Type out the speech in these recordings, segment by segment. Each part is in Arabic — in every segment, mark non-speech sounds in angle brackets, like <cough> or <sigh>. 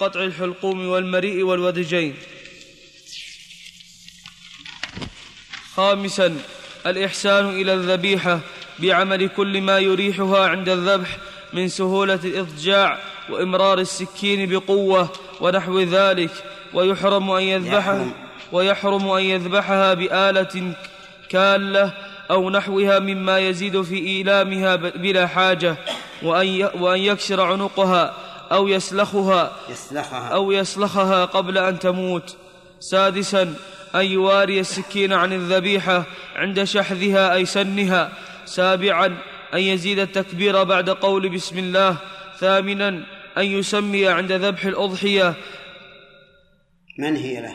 قطع الحلقوم والمريء والودجين. خامسا الإحسان إلى الذبيحة بعمل كل ما يريحها عند الذبح من سهولة الإضجاع وإمرار السكين بقوة ونحو ذلك ويحرم أن يذبحها ويحرم أن يذبحها بآلة كالة أو نحوها مما يزيد في إيلامها بلا حاجة وأن وأن يكسر عنقها أو يسلخها. يسلخها. أو يسلخها قبل أن تموت. سادسا أن يواري السكين عن الذبيحة عند شحذها أي سنها. سابعا أن يزيد التكبير بعد قول بسم الله. ثامنا أن يسمي عند ذبح الأضحية. من هي له؟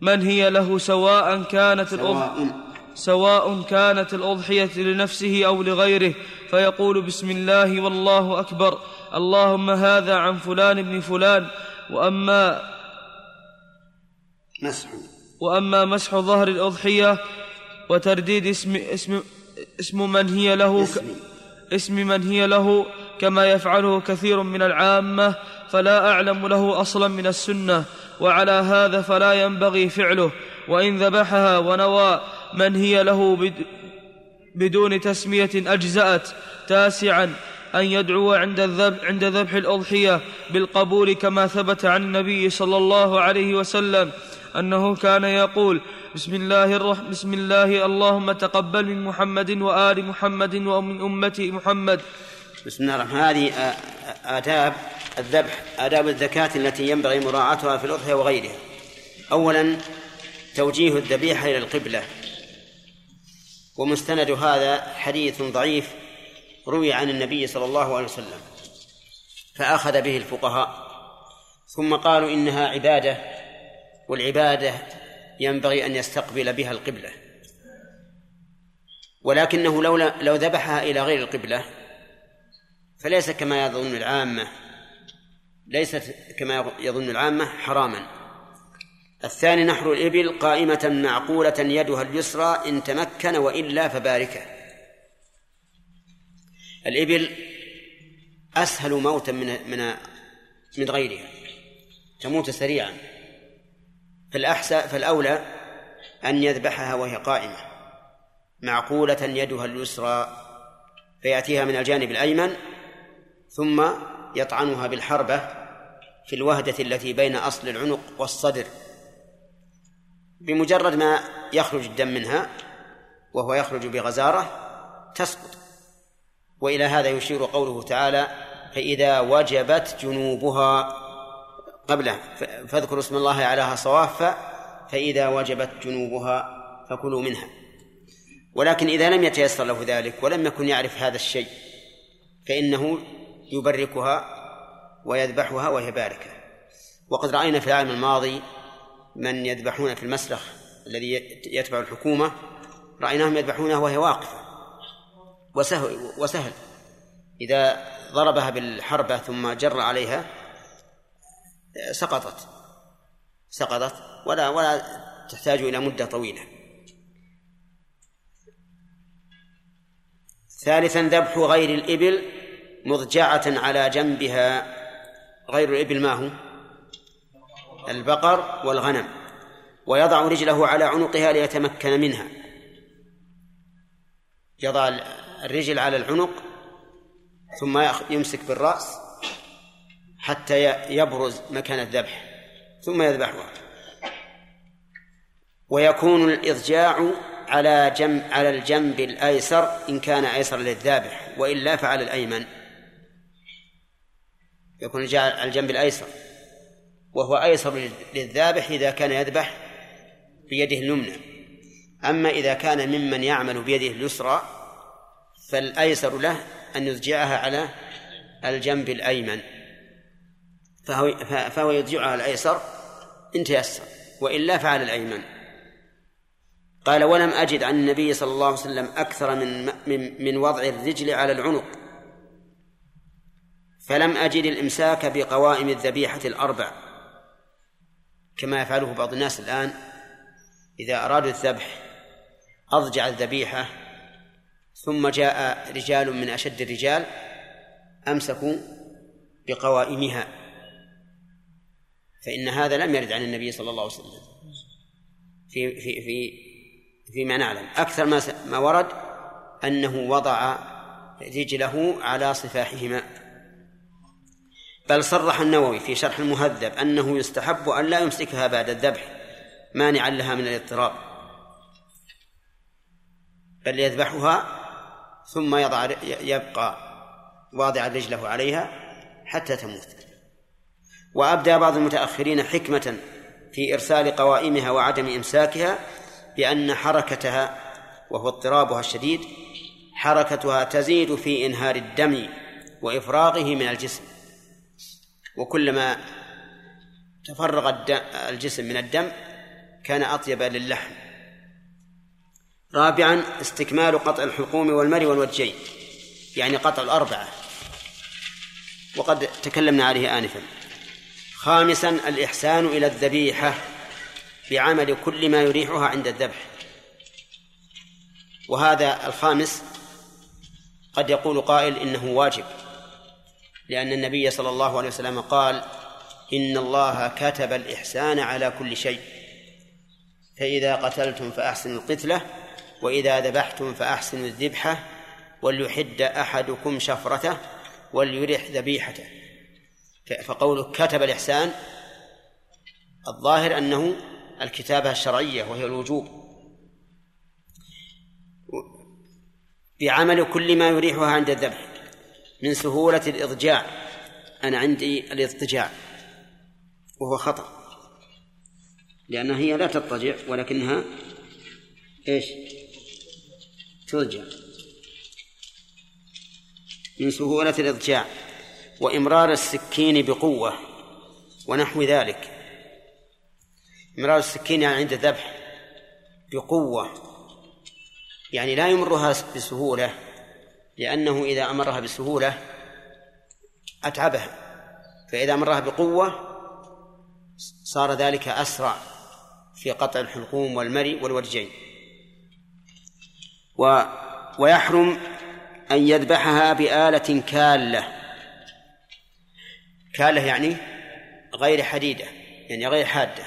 من هي له؟ سواء كانت الأضحية سواء كانت الأضحية لنفسه أو لغيره فيقول بسم الله والله أكبر اللهم هذا عن فلان بن فلان وأما مسح. وأما مسح ظهر الأضحية وترديد اسم اسم اسم من هي له ك- اسم. اسم من هي له كما يفعله كثير من العامة فلا أعلم له أصلا من السنة وعلى هذا فلا ينبغي فعله وإن ذبحها ونوى من هي له بد- بدون تسمية أجزأت تاسعا أن يدعو عند الذبح عند ذبح الأضحية بالقبول كما ثبت عن النبي صلى الله عليه وسلم أنه كان يقول بسم الله الرح بسم الله اللهم تقبل من محمد وآل محمد ومن أمة محمد. بسم الله الرحمن هذه آ- آ- آداب الذبح آداب الزكاة التي ينبغي مراعاتها في الأضحية وغيرها. أولا توجيه الذبيحة إلى القبلة. ومستند هذا حديث ضعيف روي عن النبي صلى الله عليه وسلم فأخذ به الفقهاء ثم قالوا إنها عبادة والعبادة ينبغي أن يستقبل بها القبلة. ولكنه لو لو ذبحها إلى غير القبلة فليس كما يظن العامة ليست كما يظن العامة حراما. الثاني نحر الإبل قائمة معقولة يدها اليسرى إن تمكن وإلا فباركة. الإبل أسهل موتا من من من غيرها تموت سريعا. فالأحسن فالأولى أن يذبحها وهي قائمة معقولة يدها اليسرى فيأتيها من الجانب الأيمن ثم يطعنها بالحربة في الوهدة التي بين أصل العنق والصدر. بمجرد ما يخرج الدم منها وهو يخرج بغزارة تسقط. وإلى هذا يشير قوله تعالى فإذا وجبت جنوبها قبله فاذكروا اسم الله عليها صواف فإذا وجبت جنوبها فكلوا منها. ولكن إذا لم يتيسر له ذلك ولم يكن يعرف هذا الشيء فإنه يبركها ويذبحها وهي باركة. وقد رأينا في العام الماضي من يذبحون في المسلخ الذي يتبع الحكومة رأيناهم يذبحونها وهي واقفة وسهل, وسهل. إذا ضربها بالحربة ثم جر عليها سقطت. سقطت ولا ولا تحتاج إلى مدة طويلة. ثالثا ذبح غير الإبل مضجعة على جنبها. غير الإبل ما هو؟ البقر والغنم ويضع رجله على عنقها ليتمكن منها. يضع الرجل على العنق ثم يمسك بالرأس حتى يبرز مكان الذبح ثم يذبحها. ويكون الإضجاع على جنب على الجنب الأيسر إن كان أيسر للذابح وإلا فعلى الأيمن. يكون على الجنب الأيسر. وهو أيسر للذابح إذا كان يذبح بيده اليمنى. أما إذا كان ممن يعمل بيده اليسرى فالأيسر له أن يضجعها على الجنب الأيمن. فهو, فهو يضجعها الأيسر إن تيسر وإلا فعلى الأيمن. قال ولم أجد عن النبي صلى الله عليه وسلم أكثر من من, من وضع الرجل على العنق. فلم أجد الإمساك بقوائم الذبيحة الأربع. كما يفعله بعض الناس الآن إذا أرادوا الذبح أضجع الذبيحة ثم جاء رجال من أشد الرجال أمسكوا بقوائمها فإن هذا لم يرد عن النبي صلى الله عليه وسلم. في في في فيما نعلم أكثر ما ما ورد أنه وضع رجله على صفاحهما. بل صرح النووي في شرح المهذب أنه يستحب أن لا يمسكها بعد الذبح مانعا لها من الاضطراب. بل يذبحها ثم يضع يبقى واضعا رجله عليها حتى تموت. وأبدى بعض المتأخرين حكمة في إرسال قوائمها وعدم إمساكها بأن حركتها وهو اضطرابها الشديد حركتها تزيد في إنهار الدم وإفراغه من الجسم. وكلما تفرغ الجسم من الدم كان أطيب للحم. رابعا استكمال قطع الحلقوم والمري والوجين يعني قطع الأربعة. وقد تكلمنا عليه آنفا. خامسا الإحسان إلى الذبيحة بعمل كل ما يريحها عند الذبح. وهذا الخامس قد يقول قائل إنه واجب. لأن النبي صلى الله عليه وسلم قال إن الله كتب الإحسان على كل شيء. فإذا قتلتم فأحسنوا القتلة وإذا ذبحتم فأحسنوا الذبحة وليحد أحدكم شفرته وليرح ذبيحته. فقوله كتب الإحسان الظاهر أنه الكتابة الشرعية وهي الوجوب. بعمل كل ما يريحها عند الذبح. من سهولة الإضجاع. أنا عندي الاضطجاع وهو خطأ. لأنها هي لا تضطجع ولكنها إيش؟ تضجع من سهولة الإضجاع وإمرار السكين بقوة ونحو ذلك. إمرار السكين يعني عند الذبح بقوة يعني لا يمرها بسهولة لأنه إذا أمرها بسهولة أتعبها فإذا أمرها بقوة صار ذلك أسرع في قطع الحلقوم والمري والورجين و ويحرم أن يذبحها بآلة كالة. كالة يعني غير حديدة يعني غير حادة.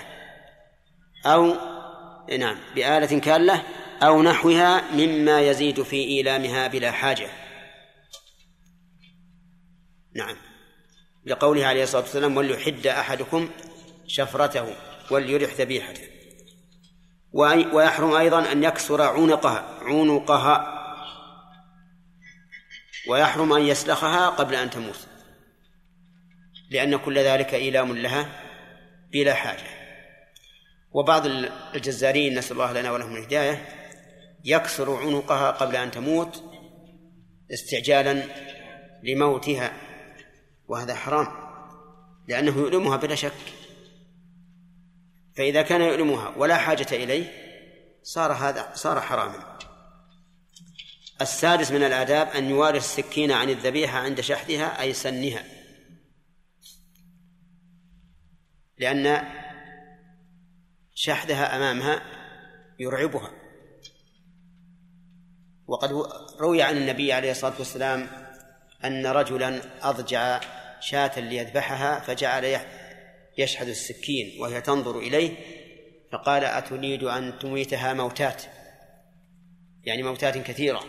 أو نعم بآلة كالة أو نحوها مما يزيد في إيلامها بلا حاجة. نعم. لقوله عليه الصلاة والسلام وليحد أحدكم شفرته وليرح ذبيحته. ويحرم أيضا أن يكسر عنقها عنقها. ويحرم أن يسلخها قبل أن تموت. لأن كل ذلك إيلام لها بلا حاجة. وبعض الجزارين نسأل الله لنا ولهم الهداية يكسر عنقها قبل أن تموت استعجالا لموتها. وهذا حرام لأنه يؤلمها بلا شك. فإذا كان يؤلمها ولا حاجة إليه صار هذا صار حراما. السادس من الآداب أن يواري السكين عن الذبيحة عند شحذها أي سنها. لأن شحذها أمامها يرعبها. وقد روي عن النبي عليه الصلاة والسلام أن رجلا أضجع شاة ليذبحها فجعل يشحذ السكين وهي تنظر إليه فقال أتريد أن تميتها موتات. يعني موتات كثيرة.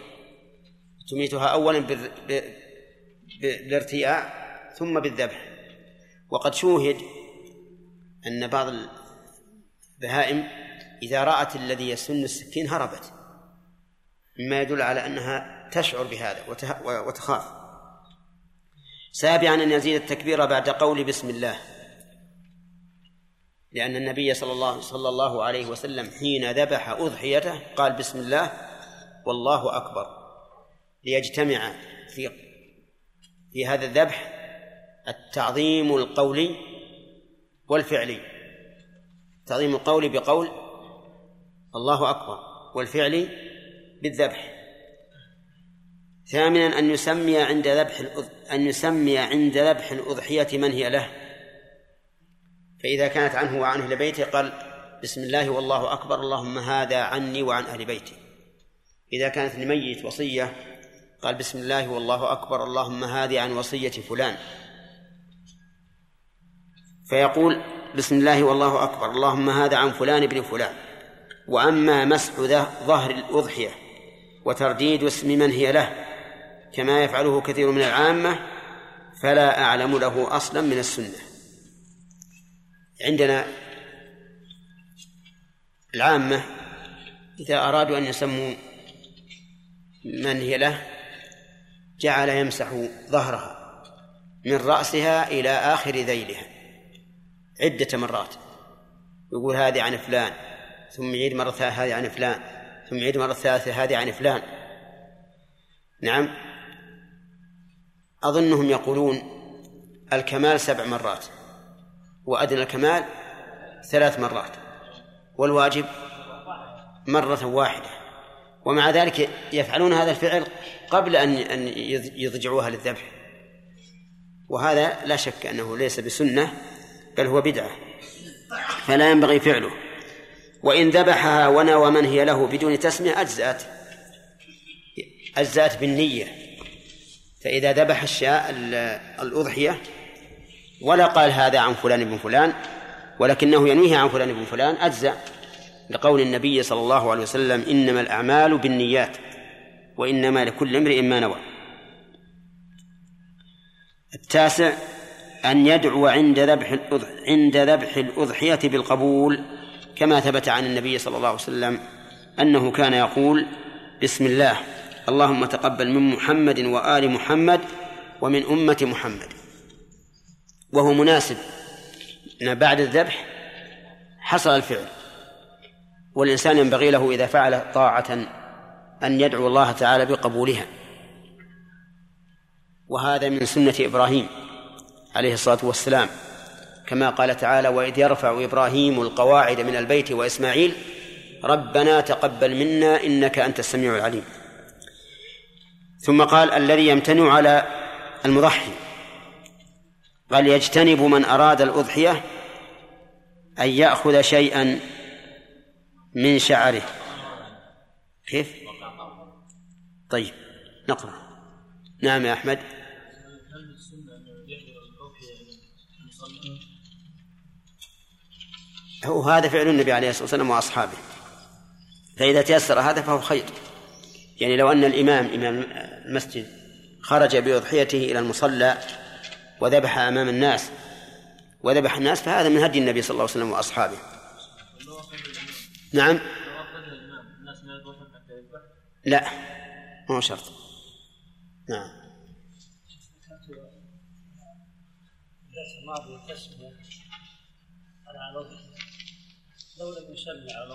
تميتها أولا بالارتياع ثم بالذبح. وقد شوهد أن بعض البهائم إذا رأت الذي يسن السكين هربت. مما يدل على أنها تشعر بهذا وتخاف. سابعا أن يزيد التكبير بعد قول بسم الله. لأن النبي صلى الله صلى الله عليه وسلم حين ذبح أضحيته قال بسم الله والله أكبر. ليجتمع في في هذا الذبح التعظيم القولي والفعلي. تعظيم القول بقول الله أكبر والفعل بالذبح. ثامنا أن يسمي عند ذبح أن يسمي عند ذبح الأضحية من هي له. فإذا كانت عنه وعن أهل بيته قال بسم الله والله أكبر اللهم هذا عني وعن أهل بيتي. إذا كانت لميت وصية قال بسم الله والله أكبر اللهم هذه عن وصية فلان. فيقول بسم الله والله أكبر اللهم هذا عن فلان بن فلان. وأما مسح ظهر الأضحية وترديد اسم من هي له كما يفعله كثير من العامة فلا أعلم له أصلا من السنة. عندنا العامة إذا أرادوا أن يسموا من هي له جعل يمسح ظهرها من رأسها إلى آخر ذيلها عدة مرات. يقول هذه عن فلان ثم يعيد مرة هذه عن فلان ثم يعيد مرة ثالثة هذه عن فلان. نعم. أظنهم يقولون الكمال سبع مرات وأدنى الكمال ثلاث مرات والواجب مرة واحدة. ومع ذلك يفعلون هذا الفعل قبل أن أن يضجعوها للذبح. وهذا لا شك أنه ليس بسنة بل هو بدعة. فلا ينبغي فعله. وإن ذبحها ونوى من هي له بدون تسمية أجزأت أجزأت بالنية. فإذا ذبح الشاء الأضحية ولا قال هذا عن فلان بن فلان ولكنه ينويه عن فلان بن فلان أجزأ لقول النبي صلى الله عليه وسلم إنما الأعمال بالنيات وإنما لكل امرئ ما نوى. التاسع أن يدعو عند ذبح عند ذبح الأضحية بالقبول كما ثبت عن النبي صلى الله عليه وسلم أنه كان يقول بسم الله. اللهم تقبل من محمد وآل محمد ومن أمة محمد. وهو مناسب. أن بعد الذبح حصل الفعل. والإنسان ينبغي له إذا فعل طاعة أن يدعو الله تعالى بقبولها. وهذا من سنة إبراهيم عليه الصلاة والسلام. كما قال تعالى وإذ يرفع إبراهيم القواعد من البيت وإسماعيل ربنا تقبل منا إنك أنت السميع العليم. ثم قال الذي يمتنع على المضحي. قال يجتنب من أراد الأضحية أن يأخذ شيئا من شعره. كيف؟ طيب نقرأ. نعم يا أحمد. هو هذا فعل النبي عليه الصلاة والسلام وأصحابه. فإذا تيسر هذا فهو خير. يعني لو أن الإمام إمام المسجد خرج بأضحيته إلى المصلى وذبح أمام الناس وذبح الناس فهذا من هدي النبي صلى الله عليه وسلم وأصحابه. نعم؟ لا ما هو شرط. نعم. لو لم يسمي على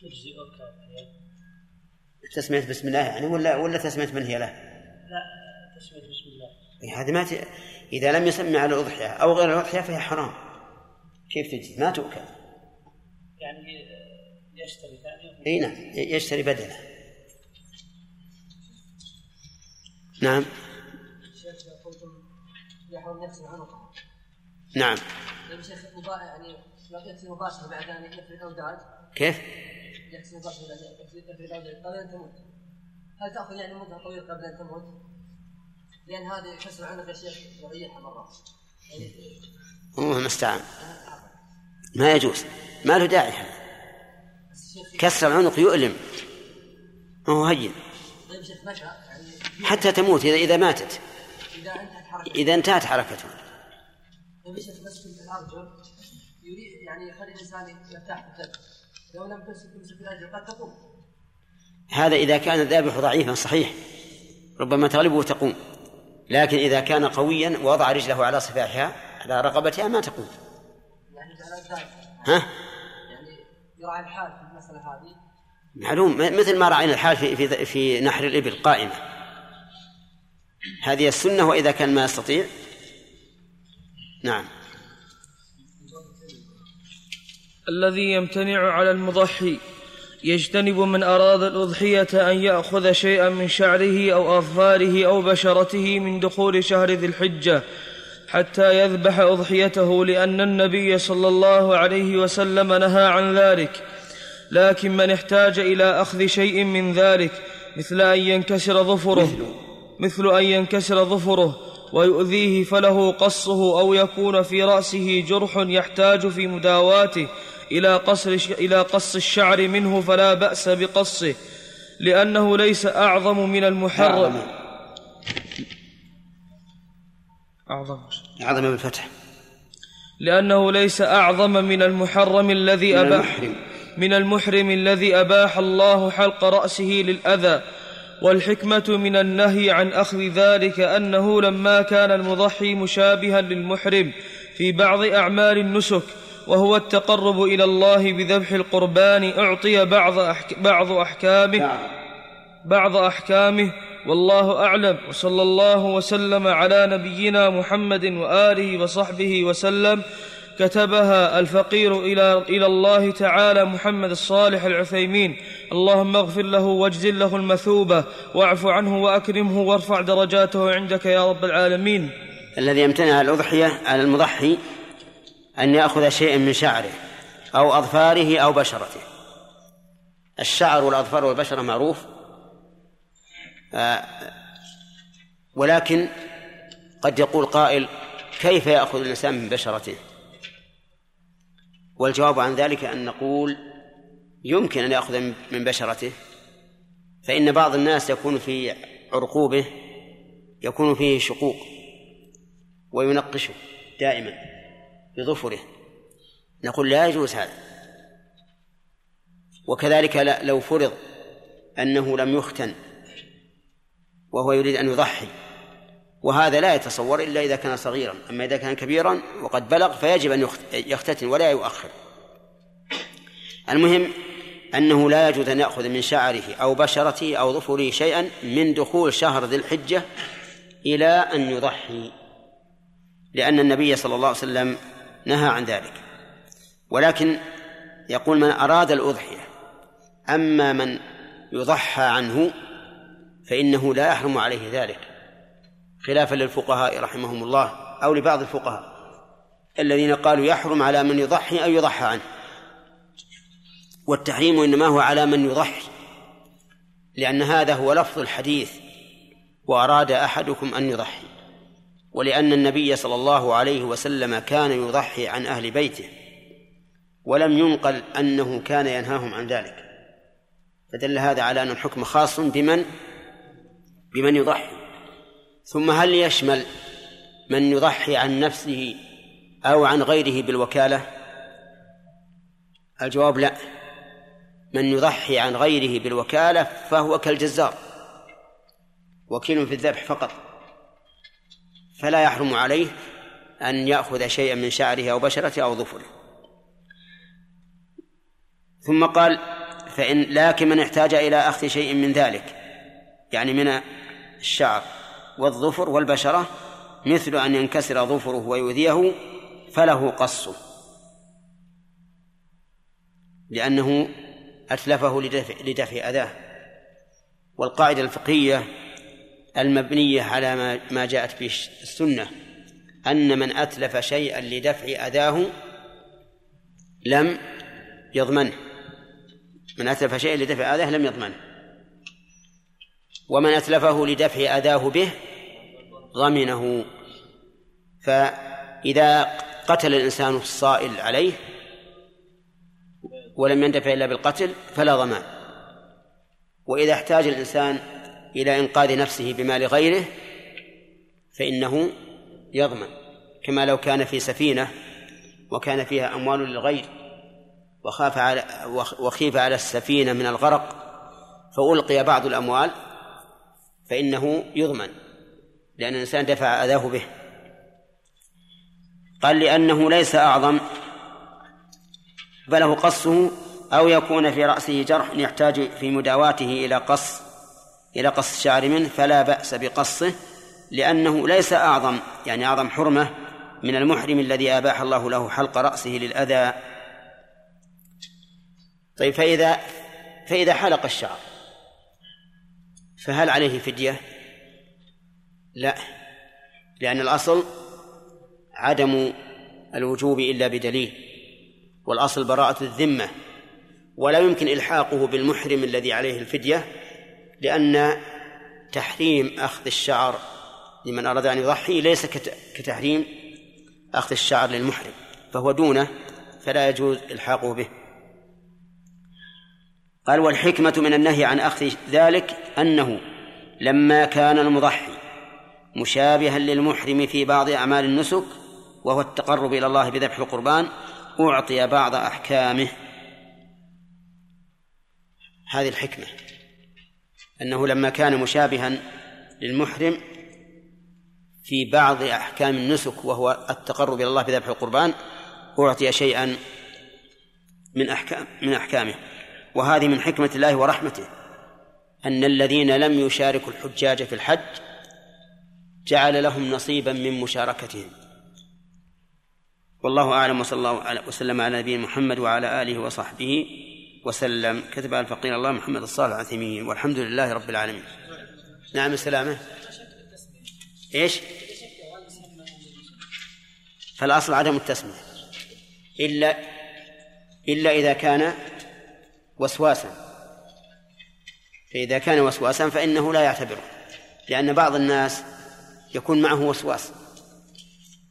تجزئ تسمية بسم الله يعني ولا ولا تسمية من هي له؟ لا تسمية بسم الله. إيه، هذه ما ت... إذا لم يسمي على الأضحية أو غير الأضحية فهي حرام. كيف تجزي؟ ما تؤكل. يعني يشتري ثاني إي نعم يشتري بدله نعم. نعم. شيخ يعني يغسل مباشره بعد أن الاوداد كيف؟ قبل ان تموت هل تاخذ يعني مده طويله قبل ان تموت؟ لأن هذه كسر عنق يا شيخ يريحها الله المستعان ما يجوز. ما له داعي هذا. كسر العنق يؤلم. ما هو هين. حتى تموت إذا إذا ماتت. انتهت إذا انتهت حركته. مسك الارجل يريد يعني يخلي الإنسان يرتاح في لو لم قد تقوم هذا إذا كان الذابح ضعيفا صحيح ربما تغلبه تقوم لكن إذا كان قويا ووضع رجله على صفاحها على رقبتها ما تقوم. ها؟ يعني الحال في المسألة هذه معلوم مثل ما رأينا الحال في في في نحر الإبل قائمة هذه السنة وإذا كان ما يستطيع نعم. الذي يمتنع على المضحي يجتنب من أراد الأضحية أن يأخذ شيئا من شعره أو أظفاره أو بشرته من دخول شهر ذي الحجة حتى يذبح أضحيته لأن النبي صلى الله عليه وسلم نهى عن ذلك. لكن من احتاج إلى أخذ شيء من ذلك مثل أن ينكسر ظفره مثل أن ينكسر ظفره ويؤذيه فله قصه أو يكون في رأسه جرح يحتاج في مداواته. إلى قص إلى قص الشعر منه فلا بأس بقصه لأنه ليس أعظم من المحرم. أعظم. أعظم. بالفتح لأنه ليس أعظم من المحرم الذي أباح من المحرم الذي أباح الله حلق رأسه للأذى. والحكمة من النهي عن أخذ ذلك أنه لما كان المضحي مشابها للمحرم في بعض أعمال النسك وهو التقرب إلى الله بذبح القربان أعطي بعض, أحك بعض أحكامه نعم. بعض أحكامه. والله أعلم. وصلى الله وسلم على نبينا محمد وآله وصحبه وسلم. كتبها الفقير إلى, إلى الله تعالى محمد الصالح العثيمين. اللهم اغفر له واجزل له المثوبة. واعف عنه وأكرمه وارفع درجاته عندك يا رب العالمين. الذي يمتنع الأضحية على المضحي أن يأخذ شيئا من شعره أو أظفاره أو بشرته. الشعر والأظفار والبشرة معروف. آه، ولكن قد يقول قائل كيف يأخذ الإنسان من بشرته؟ والجواب عن ذلك أن نقول يمكن أن يأخذ من بشرته فإن بعض الناس يكون في عرقوبه يكون فيه شقوق وينقشه دائما. بظفره. نقول لا يجوز هذا. وكذلك لو فرض أنه لم يختن وهو يريد أن يضحي وهذا لا يتصور إلا إذا كان صغيرا. أما إذا كان كبيرا وقد بلغ فيجب أن يختتن ولا يؤخر. المهم أنه لا يجوز أن يأخذ من شعره أو بشرته أو ظفره شيئا من دخول شهر ذي الحجة إلى أن يضحي. لأن النبي صلى الله عليه وسلم نهى عن ذلك. ولكن يقول من أراد الأضحية أما من يضحى عنه فإنه لا يحرم عليه ذلك. خلافا للفقهاء رحمهم الله أو لبعض الفقهاء الذين قالوا يحرم على من يضحي أو يضحى عنه. والتحريم إنما هو على من يضحي لأن هذا هو لفظ الحديث وأراد أحدكم أن يضحي. ولأن النبي صلى الله عليه وسلم كان يضحي عن أهل بيته ولم ينقل أنه كان ينهاهم عن ذلك. فدل هذا على أن الحكم خاص بمن؟ بمن يضحي. ثم هل يشمل من يضحي عن نفسه أو عن غيره بالوكالة؟ الجواب لا. من يضحي عن غيره بالوكالة فهو كالجزار وكيل في الذبح فقط. فلا يحرم عليه أن يأخذ شيئا من شعره أو بشرته أو ظفره. ثم قال فإن لكن من احتاج إلى أخذ شيء من ذلك يعني من الشعر والظفر والبشرة مثل أن ينكسر ظفره ويؤذيه فله قصه. لأنه أتلفه لدفع, لدفع أذاه. والقاعدة الفقهية المبنية على ما, جاءت به السنة أن من أتلف شيئا لدفع أذاه لم يضمنه. من أتلف شيئا لدفع أذاه لم يضمنه. ومن أتلفه لدفع أذاه به ضمنه. فإذا قتل الإنسان الصائل عليه ولم يندفع إلا بالقتل فلا ضمان. وإذا احتاج الإنسان إلى إنقاذ نفسه بمال غيره فإنه يضمن كما لو كان في سفينة وكان فيها أموال للغير وخاف على وخيف على السفينة من الغرق فألقي بعض الأموال فإنه يضمن لأن الإنسان دفع أذاه به. قال لأنه ليس أعظم فله قصه أو يكون في رأسه جرح يحتاج في مداواته إلى قص إلى قص الشعر منه فلا بأس بقصه لأنه ليس أعظم يعني أعظم حرمة من المحرم الذي أباح الله له حلق رأسه للأذى طيب فإذا فإذا حلق الشعر فهل عليه فدية؟ لا لأن الأصل عدم الوجوب إلا بدليل والأصل براءة الذمة ولا يمكن إلحاقه بالمحرم الذي عليه الفدية لأن تحريم أخذ الشعر لمن أراد أن يضحي ليس كتحريم أخذ الشعر للمحرم فهو دونه فلا يجوز إلحاقه به. قال والحكمة من النهي عن أخذ ذلك أنه لما كان المضحي مشابها للمحرم في بعض أعمال النسك وهو التقرب إلى الله بذبح القربان أعطي بعض أحكامه. هذه الحكمة. أنه لما كان مشابها للمحرم في بعض أحكام النسك وهو التقرب إلى الله بذبح القربان أعطي شيئا من أحكام من أحكامه. وهذه من حكمة الله ورحمته أن الذين لم يشاركوا الحجاج في الحج جعل لهم نصيبا من مشاركتهم. والله أعلم وصلى الله وسلم على نبينا محمد وعلى آله وصحبه وسلم. كتب الفقير الله محمد الصالح العثيمين. والحمد لله رب العالمين. نعم السلامة. إيش؟ فالأصل عدم التسمية. إلا إلا إذا كان وسواسا. فإذا كان وسواسا فإنه لا يعتبره. لأن بعض الناس يكون معه وسواس.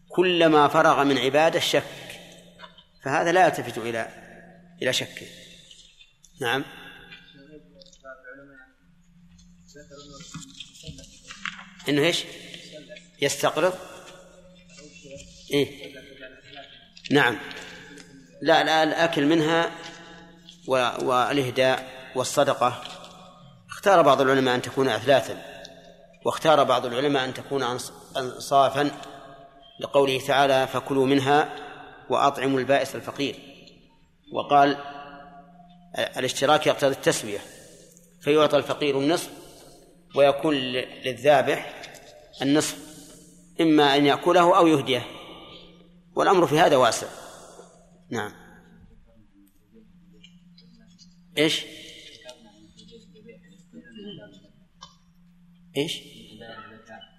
كلما فرغ من عبادة شك. فهذا لا يلتفت إلى إلى شكه نعم. إنه إيش؟ يستقرض؟ إيه. نعم. لا لا الأكل منها والإهداء والصدقة. اختار بعض العلماء أن تكون اثلاثا واختار بعض العلماء أن تكون انصافا لقوله تعالى فكلوا منها وأطعموا البائس الفقير وقال الاشتراك يقتضي التسويه فيعطى الفقير النصف ويكون للذابح النصف إما أن يأكله أو يهديه والأمر في هذا واسع. نعم. إيش؟ إيش؟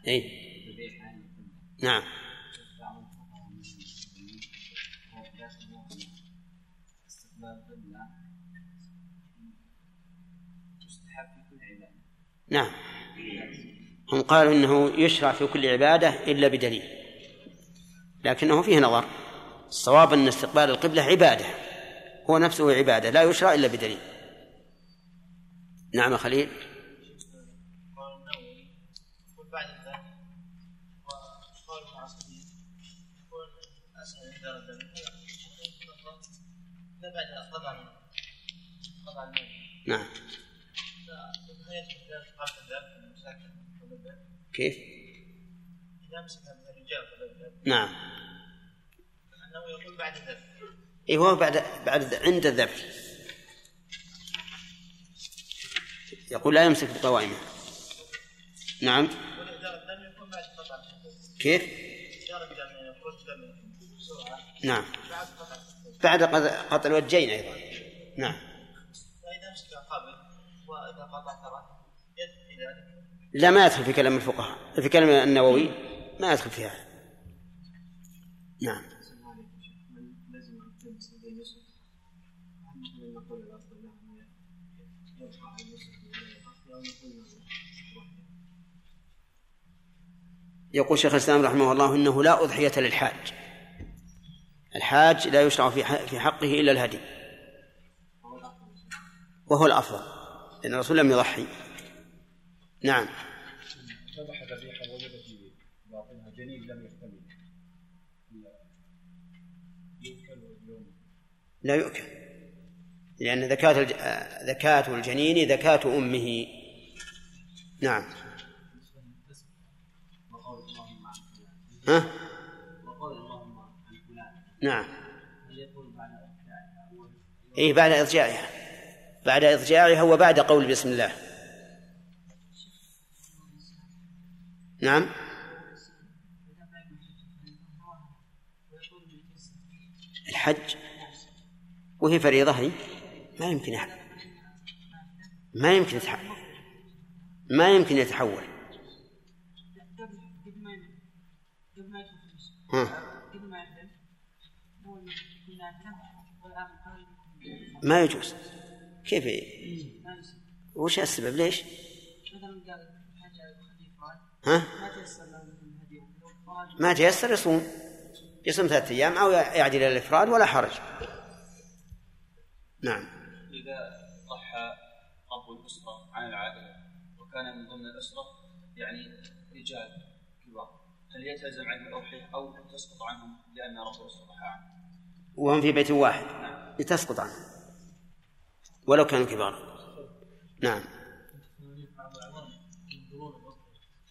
إيه. نعم. نعم. هم قالوا إنه يشرع في كل عبادة إلا بدليل لكنه فيه نظر. الصواب أن استقبال القبلة عبادة هو نفسه عبادة لا يشرع إلا بدليل. نعم خليل. نعم. كيف؟ إذا مسكها الرجال نعم. أنه يقول بعد الذبح. إيه هو بعد بعد عند الذبح. يقول لا يمسك بقوائمه نعم. كيف؟ نعم. بعد قطع الوجهين أيضا. نعم. وإذا مسك قبل وإذا قطع ترك في ذلك. لا ما يدخل في كلام الفقهاء في كلام النووي ما يدخل فيها نعم. يقول شيخ الإسلام رحمه الله إنه لا أضحية للحاج. الحاج لا يشرع في في حقه إلا الهدي. وهو الأفضل لأن الرسول لم يضحي. نعم. ذبح ذبيحة وجد في باطنها جنين لم يحتمل يؤكل لا يؤكل. لأن ذكاة الج... ذكاة الجنين ذكاة أمه. نعم. ها؟ نعم. إيه بعد إضجاعها. بعد إضجاعها وبعد قول بسم الله. نعم الحج وهي فريضة هي ما يمكن يحب. ما يمكن يتحول ما يمكن يتحول ها. ما يجوز كيف وش السبب ليش؟ ها؟ ما تيسر يصوم. يصوم ثلاثة أيام أو يعدل إلى الإفراد ولا حرج. نعم. إذا ضحى رب الأسرة عن العائلة وكان من ضمن الأسرة يعني رجال كبار هل يلتزم عنهم الأضحية أو تسقط عنهم لأن رب الأسرة ضحى عنهم؟ وهم في بيت واحد. نعم. تسقط عنهم. ولو كانوا كبارا نعم.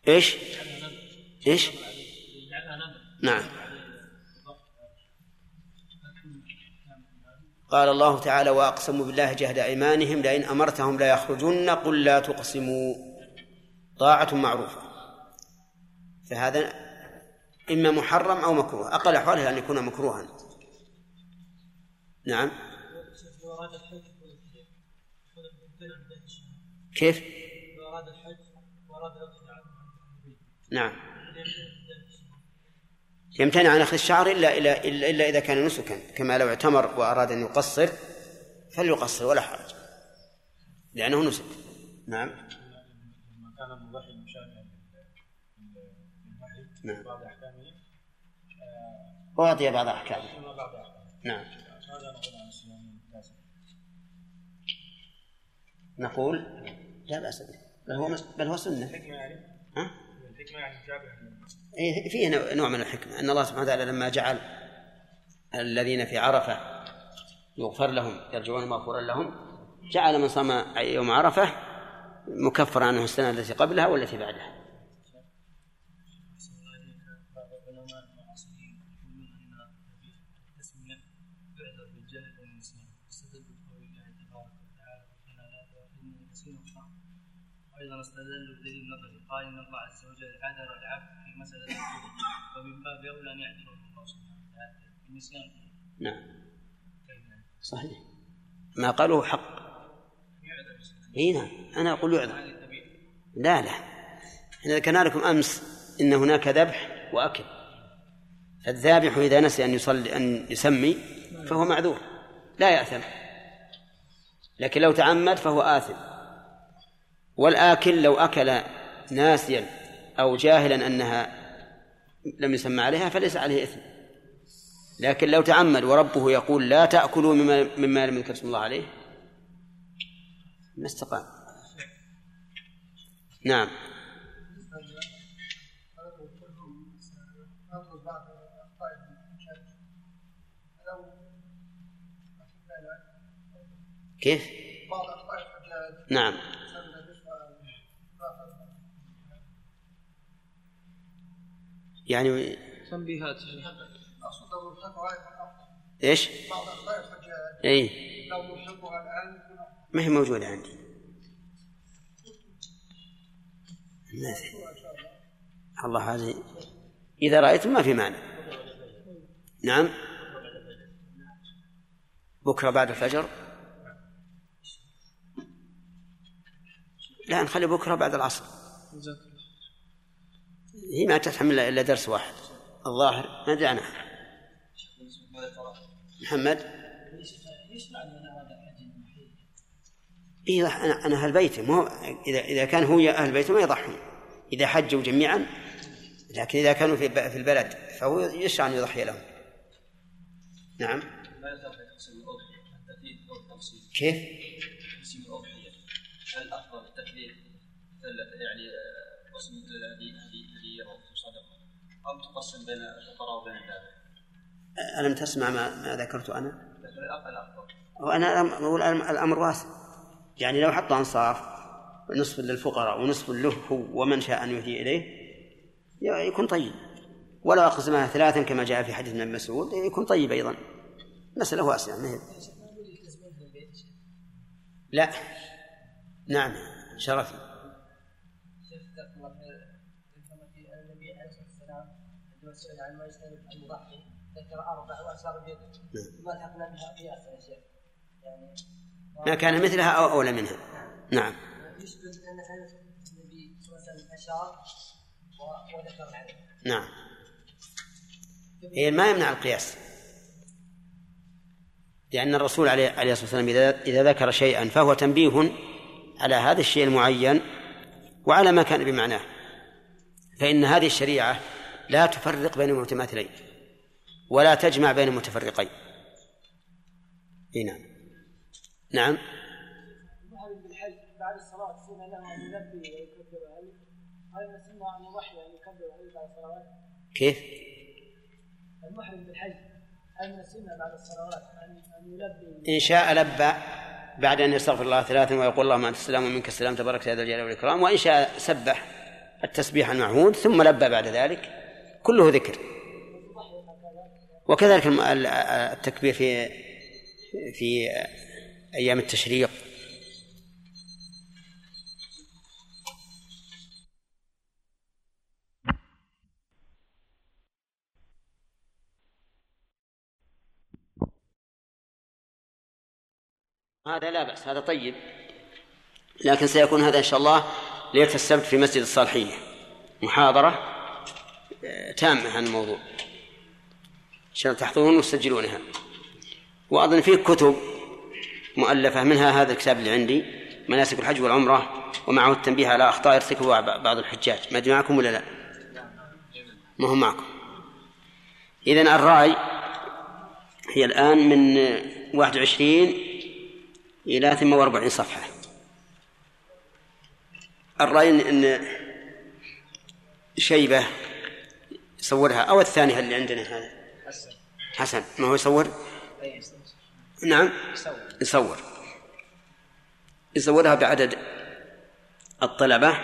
إيش؟ إيش؟ نعم. قال الله تعالى واقسموا بالله جهد أيمانهم لئن أمرتهم لا يخرجن قل لا تقسموا. طاعة معروفة. فهذا إما محرم أو مكروه. أقل احواله أن يكون مكروها. نعم. كيف؟ نعم. يمتنع عن أخذ الشعر إلا الا إلا, إلا إذا كان نسكا كما لو اعتمر وأراد أن يقصر فليقصر ولا حرج لأنه نسك. نعم. كان مشابها نعم. بعض احكامه أعطي بعض أحكامه. نعم. نقول لا بأس به بل هو بل هو سنة. ها؟ الحكمة يعني إيه فيه نوع من الحكمة أن الله سبحانه وتعالى لما جعل الذين في عرفة يغفر لهم يرجعون مغفورا لهم جعل من صام يوم عرفة مكفر عنه السنة التي قبلها والتي بعدها. أيضا استدلوا بدليل نظري قال إن الله عز وجل عذر العبد في مسألة ومن باب أولى أن يعذر الله سبحانه وتعالى. بالنسيان نعم. صحيح. ما قالوا حق. إي نعم. أنا أقول يعذر. لا لا. إحنا ذكرنا لكم أمس إن هناك ذبح وأكل الذابح إذا نسي أن يصلي أن يسمي فهو معذور. لا يأثم. لكن لو تعمد فهو آثم. والآكل لو أكل ناسيا أو جاهلا أنها لم يسمى عليها فليس عليه إثم. لكن لو تعمد وربه يقول لا تأكلوا مما, مما لم يذكر اسم الله عليه ما استقام. نعم. كيف؟ نعم. يعني تنبيهات. إيش؟ إي. ما هي موجودة عندي. ما في الله هذه إذا رأيت ما في معنى. نعم. بكرة بعد الفجر. لا نخلي بكرة بعد العصر. هي ما تحمل إلا درس واحد. الظاهر ما عنها محمد؟ إيه أنا أنا أهل بيته مو إذا إذا كان هو أهل بيته ما يضحون. إذا حجوا جميعا لكن إذا كانوا في في البلد فهو يشرع أن يضحي لهم؟ نعم. كيف؟ الأضحية هل أفضل التكليف يعني قسم أو تقسم بين الفقراء وبين ألم تسمع ما, ما ذكرت أنا؟ وأنا أقول الأمر واسع. يعني لو حط أنصاف نصف للفقراء ونصف له هو ومن شاء أن يهدي إليه يكون طيب. ولو أقسمها ثلاثا كما جاء في حديث ابن مسعود يكون طيب أيضا. مسألة واسعة ما هي؟ لا. نعم. شرفي. سئل عن ما يجتنب المضحي ذكر أربع واشار بيده ما الحقنا اخر اشياء يعني ما كان مثلها أو أولى منها. نعم, نعم. يشبه أن النبي صلى الله عليه وسلم أشار وذكر نعم. هي ما يمنع القياس. لأن الرسول عليه الصلاة والسلام إذا إذا ذكر شيئا فهو تنبيه على هذا الشيء المعين وعلى ما كان بمعناه. فإن هذه الشريعة لا تفرق بين المتماثلين ولا تجمع بين المتفرقين نعم نعم بعد الصلاة سنة له أن يلبي ويكبر هل هل سنة أن يضحي أن يكبر بعد الصلوات؟ كيف؟ المحرم بالحج هل من السنة بعد الصلوات أن يلبي إن شاء لبى بعد أن يستغفر الله ثلاثا ويقول اللهم أنت السلام ومنك السلام تبارك يا ذا الجلال والإكرام وإن شاء سبح التسبيح المعهود ثم لبى بعد ذلك كله ذكر. وكذلك التكبير في في أيام التشريق. هذا لا بأس هذا طيب. لكن سيكون هذا إن شاء الله ليلة السبت في مسجد الصالحية محاضرة تامة عن الموضوع. عشان تحضرون وتسجلونها. وأظن فيه كتب مؤلفة منها هذا الكتاب اللي عندي مناسك الحج والعمرة ومعه التنبيه على أخطاء يرتكبها بعض الحجاج. ما أدري معكم ولا لا؟ ما هو معكم. إذن الرأي هي الآن من 21 إلى 48 صفحة. الرأي أن شيبة يصورها أو الثانية اللي عندنا هذا. حسن ما هو يصور؟ نعم. يصور. يصورها بعدد الطلبة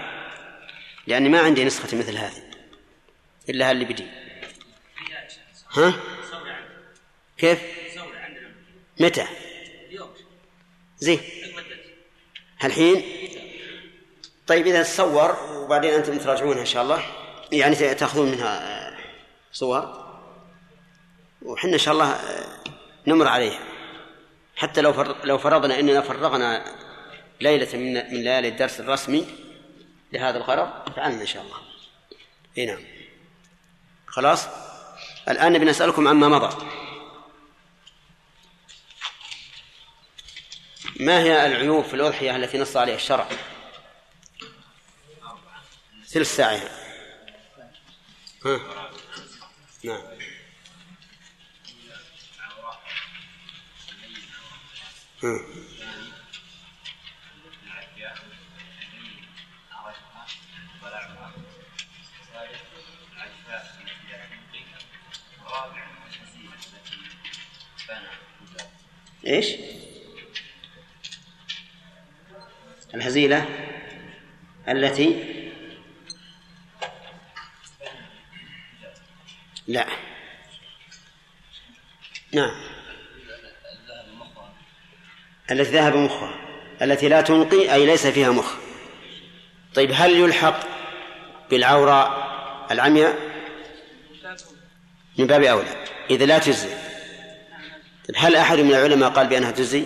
لأني ما عندي نسخة مثل هذه إلا اللي بدي. ها؟ كيف؟ متى؟ زين. الحين طيب إذا تصور وبعدين أنتم تراجعونها إن شاء الله يعني تأخذون منها صور. وحنا إن شاء الله نمر عليها حتى لو لو فرضنا إننا فرغنا ليلة من من ليالي الدرس الرسمي لهذا الغرض فعلنا إن شاء الله. إي نعم. خلاص؟ الآن نبي نسألكم عما مضى. ما هي العيوب في الأضحية التي نص عليها الشرع؟ ثلث ساعه ها؟ نعم إيش؟ الهزيلة التي لا نعم. التي ذهب مخها. التي لا تنقي أي ليس فيها مخ. طيب هل يلحق بالعورة العمياء؟ من باب أولى. إذا لا تجزي. طيب هل أحد من العلماء قال بأنها تجزي؟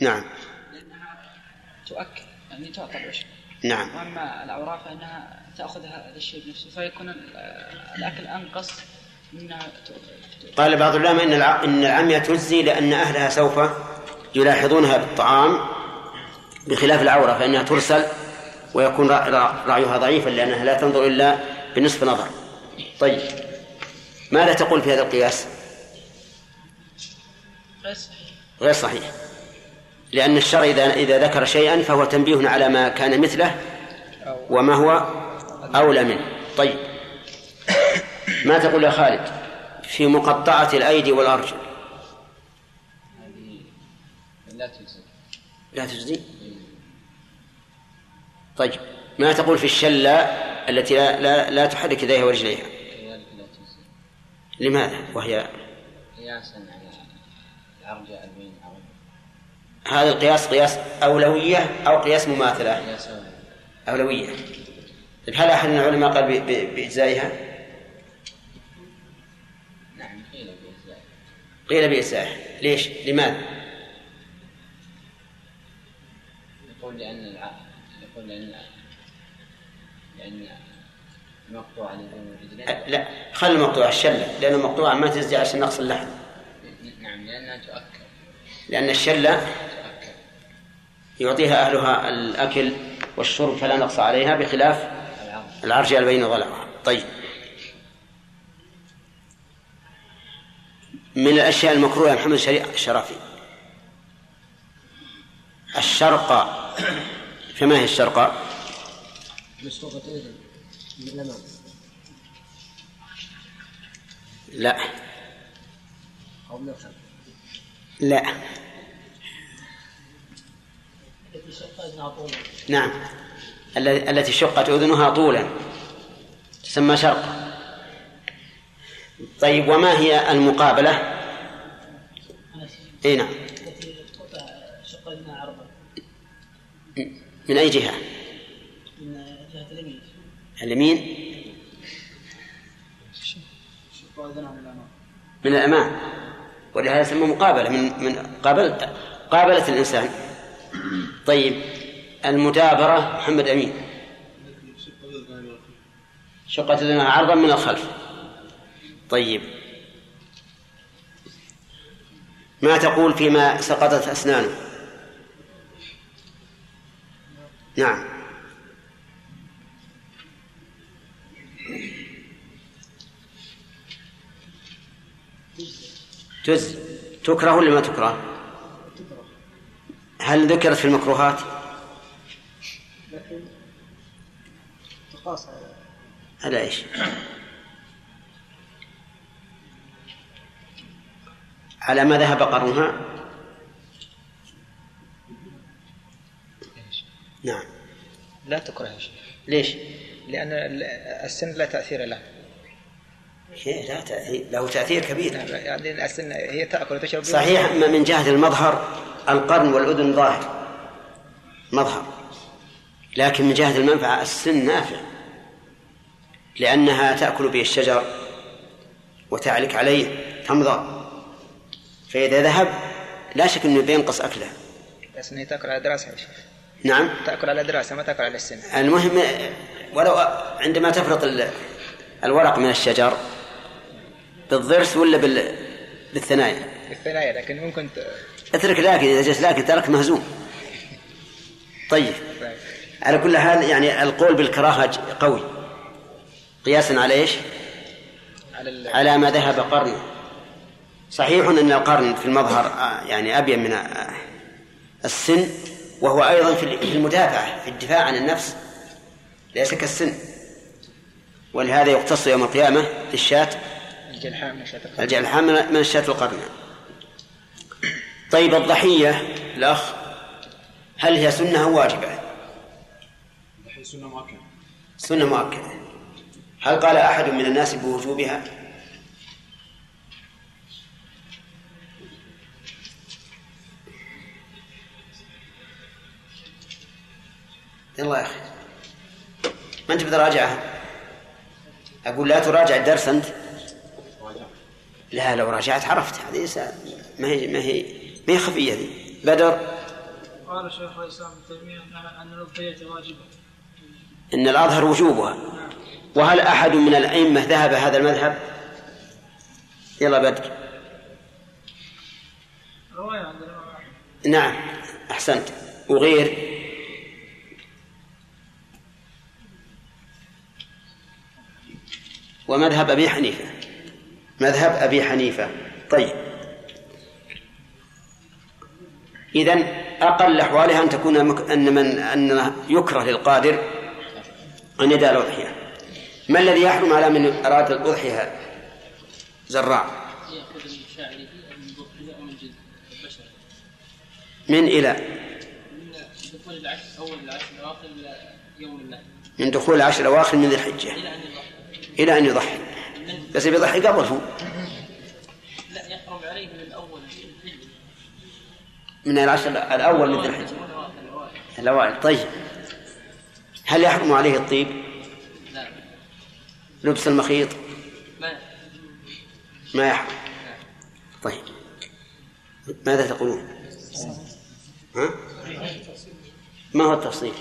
نعم. تؤكد يعني تعطى العشب نعم. وأما الاوراق فإنها تأخذ هذا الشيء بنفسه فيكون الأكل أنقص قال بعض العلماء إن إن العمية تجزي لأن أهلها سوف يلاحظونها بالطعام بخلاف العورة فإنها ترسل ويكون رعيها ضعيفا لأنها لا تنظر إلا بنصف نظر. طيب ماذا تقول في هذا القياس؟ غير صحيح. غير صحيح. لأن الشرع إذا إذا ذكر شيئا فهو تنبيه على ما كان مثله وما هو أولى منه. طيب. ما تقول يا خالد؟ في مقطعة الأيدي والأرجل. لا تجزي. لا تجزي؟ طيب ما تقول في الشلة التي لا لا, لا تحرك يديها ورجليها؟ لماذا؟ وهي؟ قياسا على البين هذا القياس قياس أولوية أو قياس مماثلة؟ أولوية. طيب هل أحد من العلماء قال بإجزائها؟ قيل بإساءة. ليش؟ لماذا؟ يقول لأن. يقول لأن لأن المقطوع اليدين لا خل المقطوع الشلة. لأن المقطوع ما تزدي عشان نقص اللحم نعم لأنها تؤكل لأن الشلة يعطيها أهلها الأكل والشرب فلا نقص عليها بخلاف العرجاء بين ضلعها طيب. من الأشياء المكروهة يا محمد الشرافي الشرقة فما هي الشرقة؟ مسبوقة أذن من الأمام لا. أو من الخلف. لا. نعم. ال- التي شقت أذنها طولا. تسمى شرقة طيب وما هي المقابلة؟ إي نعم. من أي جهة؟ من جهة اليمين. اليمين من الأمام. ولهذا يسمى مقابلة من من قابل قابلة الإنسان. طيب المدابرة محمد أمين. شقة عرضا من الخلف. طيب ما تقول فيما سقطت أسنانه نعم جزء تكره ولا ما تكره؟ هل ذكرت في المكروهات؟ لكن تقاس على على إيش؟ على ما ذهب قرنها؟ نعم. لا تكره يا شيخ. ليش؟ لأن ال- السن لا تأثير له. شيء لا تأثير له تأثير كبير. يعني السن هي تأكل وتشرب. صحيح أما من جهة المظهر القرن والأذن ظاهر. مظهر. لكن من جهة المنفعة السن نافع. لأنها تأكل به الشجر وتعلك عليه تمضغ فإذا ذهب لا شك أنه بينقص أكله. السن هي تأكل على دراسة يا شيخ. نعم. تأكل على دراسة ما تأكل على السن. المهم ولو عندما تفرط ال- الورق من الشجر بالضرس ولا بال... بالثنايا؟ بالثنايا لكن ممكن ت... اترك لكن إذا جلس لكن ترك مهزوم. طيب. على كل حال يعني القول بالكراهة قوي. قياسا على إيش؟ على. على ما ذهب قرن صحيح أن القرن في المظهر آه، يعني أبين من آه، السن وهو أيضا في في المدافعه في الدفاع عن النفس ليس كالسن ولهذا يقتص يوم القيامة الشاة الجلحاء من شاة الخلق. الجلحاء من الشاة القرن طيب الضحية الأخ هل هي سنة أو واجبة؟ سنة مؤكدة سنة مؤكدة هل قال أحد من الناس بوجوبها؟ يلا يا أخي. ما أنت بتراجعها أقول لا تراجع الدرس أنت. لا لو راجعت عرفت. هذه ما هي ما هي ما هي خفية هذه. بدر. قال شيخ الإسلام ابن تيمية ان الأضحية واجبة. إن الأظهر وجوبها. وهل أحد من الأئمة ذهب هذا المذهب؟ يلا بدر. رواية عند نعم أحسنت. وغير ومذهب أبي حنيفة. مذهب أبي حنيفة. طيب. إذن أقل أحوالها أن تكون مك... أن من أن يكره للقادر أن يدع الأضحية. ما الذي يحرم على من أراد الأضحية زراع ياخذ من إلى من دخول العشر الأواخر من ذي الحجة. أن يضحي. إلى أن يضحي. بس بيضحي قبل هو. لا يحرم عليه من الحج من العشر الأول من ذي الحجة الأوائل. طيب. هل يحرم عليه الطيب؟ لا. لبس المخيط؟ ما ما يحرم. طيب. ماذا تقولون؟ ها؟ ما هو التفصيل؟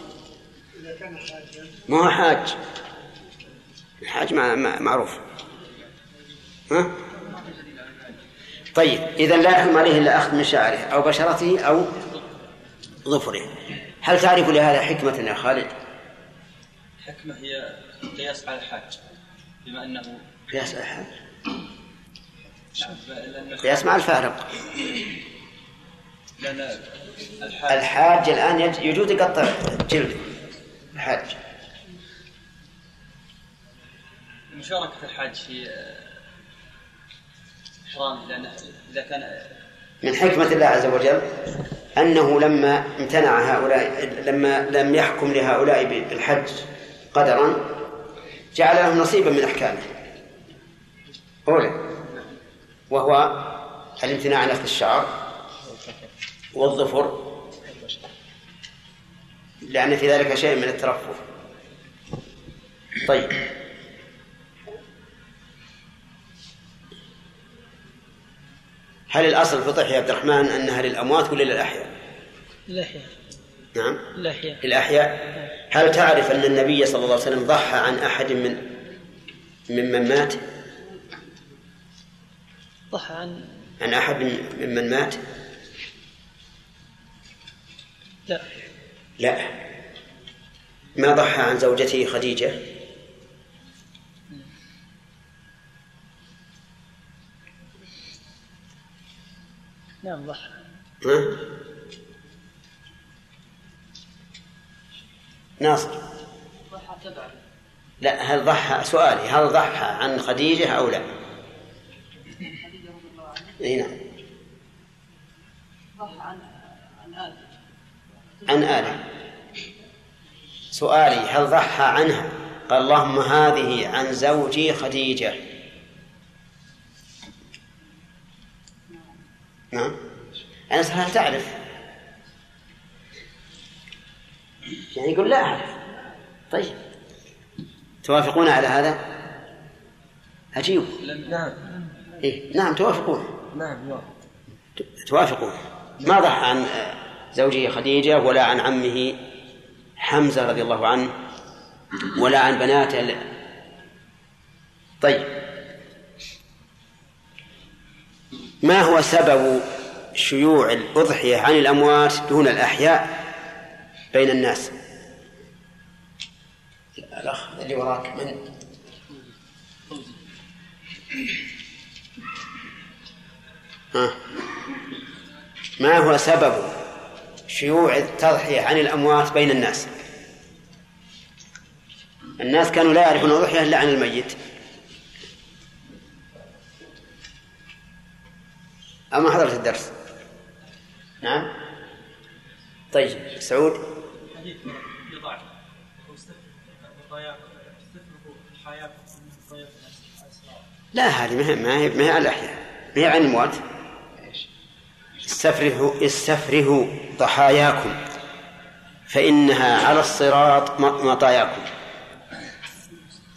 ما هو حاج؟ الحاج مع مع- معروف. ها؟ طيب إذا لا يحرم عليه إلا أخذ من شعره أو بشرته أو ظفره. هل تعرف لهذا حكمة يا خالد؟ الحكمة هي قياس على الحاج بما أنه قياس الحاج. نعم، لأن قياس مع الفارق. لأن الحاج الحاج الآن يج- يجوز يقطع جلده الحاج. مشاركة الحاج في آه، إحرامه لأن إذا كان من حكمة الله عز وجل أنه لما امتنع هؤلاء لما لم يحكم لهؤلاء بالحج قدرا جعل لهم نصيبا من أحكامه. أولى وهو الامتناع عن أخذ الشعر والظفر لأن في ذلك شيء من الترفه. طيب. هل الأصل في الضحية يا عبد الرحمن أنها للأموات ولا للأحياء؟ الأحياء نعم. الأحياء للأحياء. هل تعرف أن النبي صلى الله عليه وسلم ضحى عن أحد من ممن مات؟ ضحى عن عن أحد من- ممن مات؟ لا. لا. ما ضحى عن زوجته خديجة؟ نعم ضحى ها؟ ناصر. ضحى تبعا. لا هل ضحى؟ سؤالي هل ضحى عن خديجة أو لا؟ خديجة رضي الله عنها. إي نعم. ضحى عن عن آل عن آلة. سؤالي هل ضحى عنها؟ قال اللهم هذه عن زوجي خديجة. نعم. أنا هل تعرف؟ يعني يقول لا أعرف. طيب. توافقون على هذا؟ عجيب. نعم. إيه؟ نعم توافقون. نعم توافقون. ما ضحى عن زوجه خديجة ولا عن عمه حمزة رضي الله عنه ولا عن بناته طيب. ما هو سبب شيوع الأضحية عن الأموات دون الأحياء بين الناس؟ الأخ اللي وراك من؟ ها. ما هو سبب شيوع التضحية عن الأموات بين الناس؟ الناس كانوا لا يعرفون الأضحية إلا عن الميت. أما حضرت الدرس. نعم. طيب سعود. لا هذه ما هي ما هي, ما هي على الأحياء. ما هي عن الأموات استفرهوا استفرهوا ضحاياكم. فإنها على الصراط مطاياكم.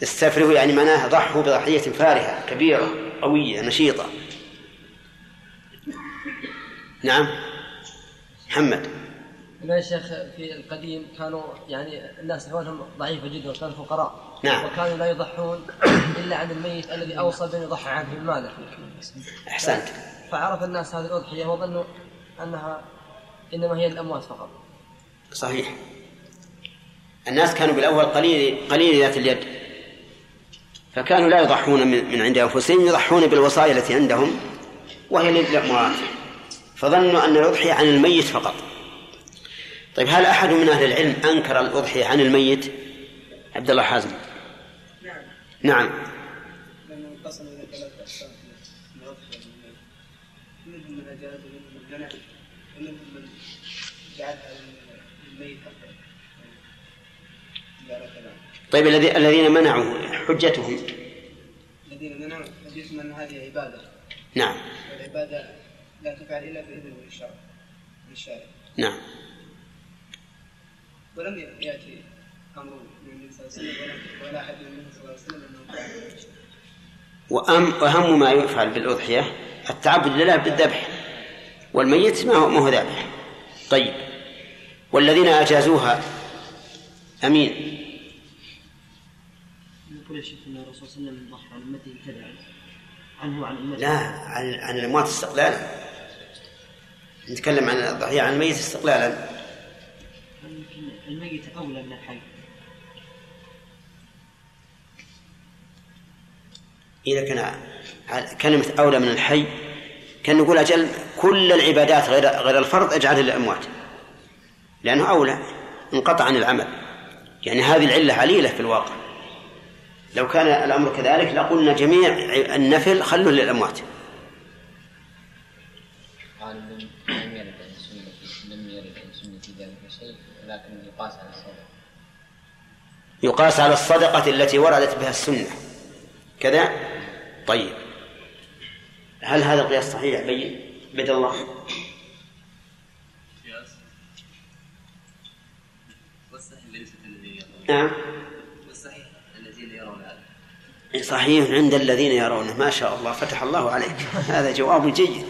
استفرهوا يعني معناها ضحوا بضحية فارهة كبيرة قوية نشيطة. نعم. محمد. يا شيخ في القديم كانوا يعني الناس أحوالهم ضعيفة جدا وكانوا فقراء نعم. وكانوا لا يضحون إلا عن الميت الذي أوصى بأن يضحى عنه من ماله أحسنت. فعرف الناس هذه الأضحية وظنوا أنها إنما هي للأموات فقط. صحيح. الناس كانوا بالأول قليل قليل ذات اليد. فكانوا لا يضحون من عند أنفسهم يضحون بالوصايا التي عندهم وهي للأموات. فظنوا أن الأضحية عن الميت فقط. طيب هل أحد من أهل العلم أنكر الأضحية عن الميت؟ عبد الله حازم. نعم. نعم طيب الذي الذين منعوا حجتهم. الذين منعوا حديثهم أن هذه عبادة. نعم. والعباده لا تفعل إلا باذن من الشرع من الشارع نعم. ولم يأتي أمر من النبي صلى الله عليه وسلم ولا أحد من النبي صلى الله عليه وسلم أنه فعل. وأم وأهم ما يفعل بالأضحية التعبد لله بالذبح. والميت ما هو ما هو ذابح طيب. والذين أجازوها. أمين. يقول ان الرسول صلى الله عليه وسلم ضحى عن عنه وعن أمته. لا عن عن الأموات استقلالا نتكلم عن الضحية عن الميت استقلالا. الميت أولى من الحي. إذا كان كلمة أولى من الحي كان نقول أجل كل العبادات غير غير الفرض اجعلها للأموات لأنه أولى انقطع عن العمل. يعني هذه العلة عليلة في الواقع. لو كان الأمر كذلك لقلنا جميع النفل خلوه للأموات. قال لم يرد عن سنة لم يرد عن سنة ذلك شيء ولكن يقاس على الصدقة. يقاس على الصدقة التي وردت بها السنة. كذا؟ طيب. هل هذا القياس صحيح بين بيد الله؟ نعم. صحيح عند الذين يرونه. ما شاء الله فتح الله عليك. هذا جواب جيد.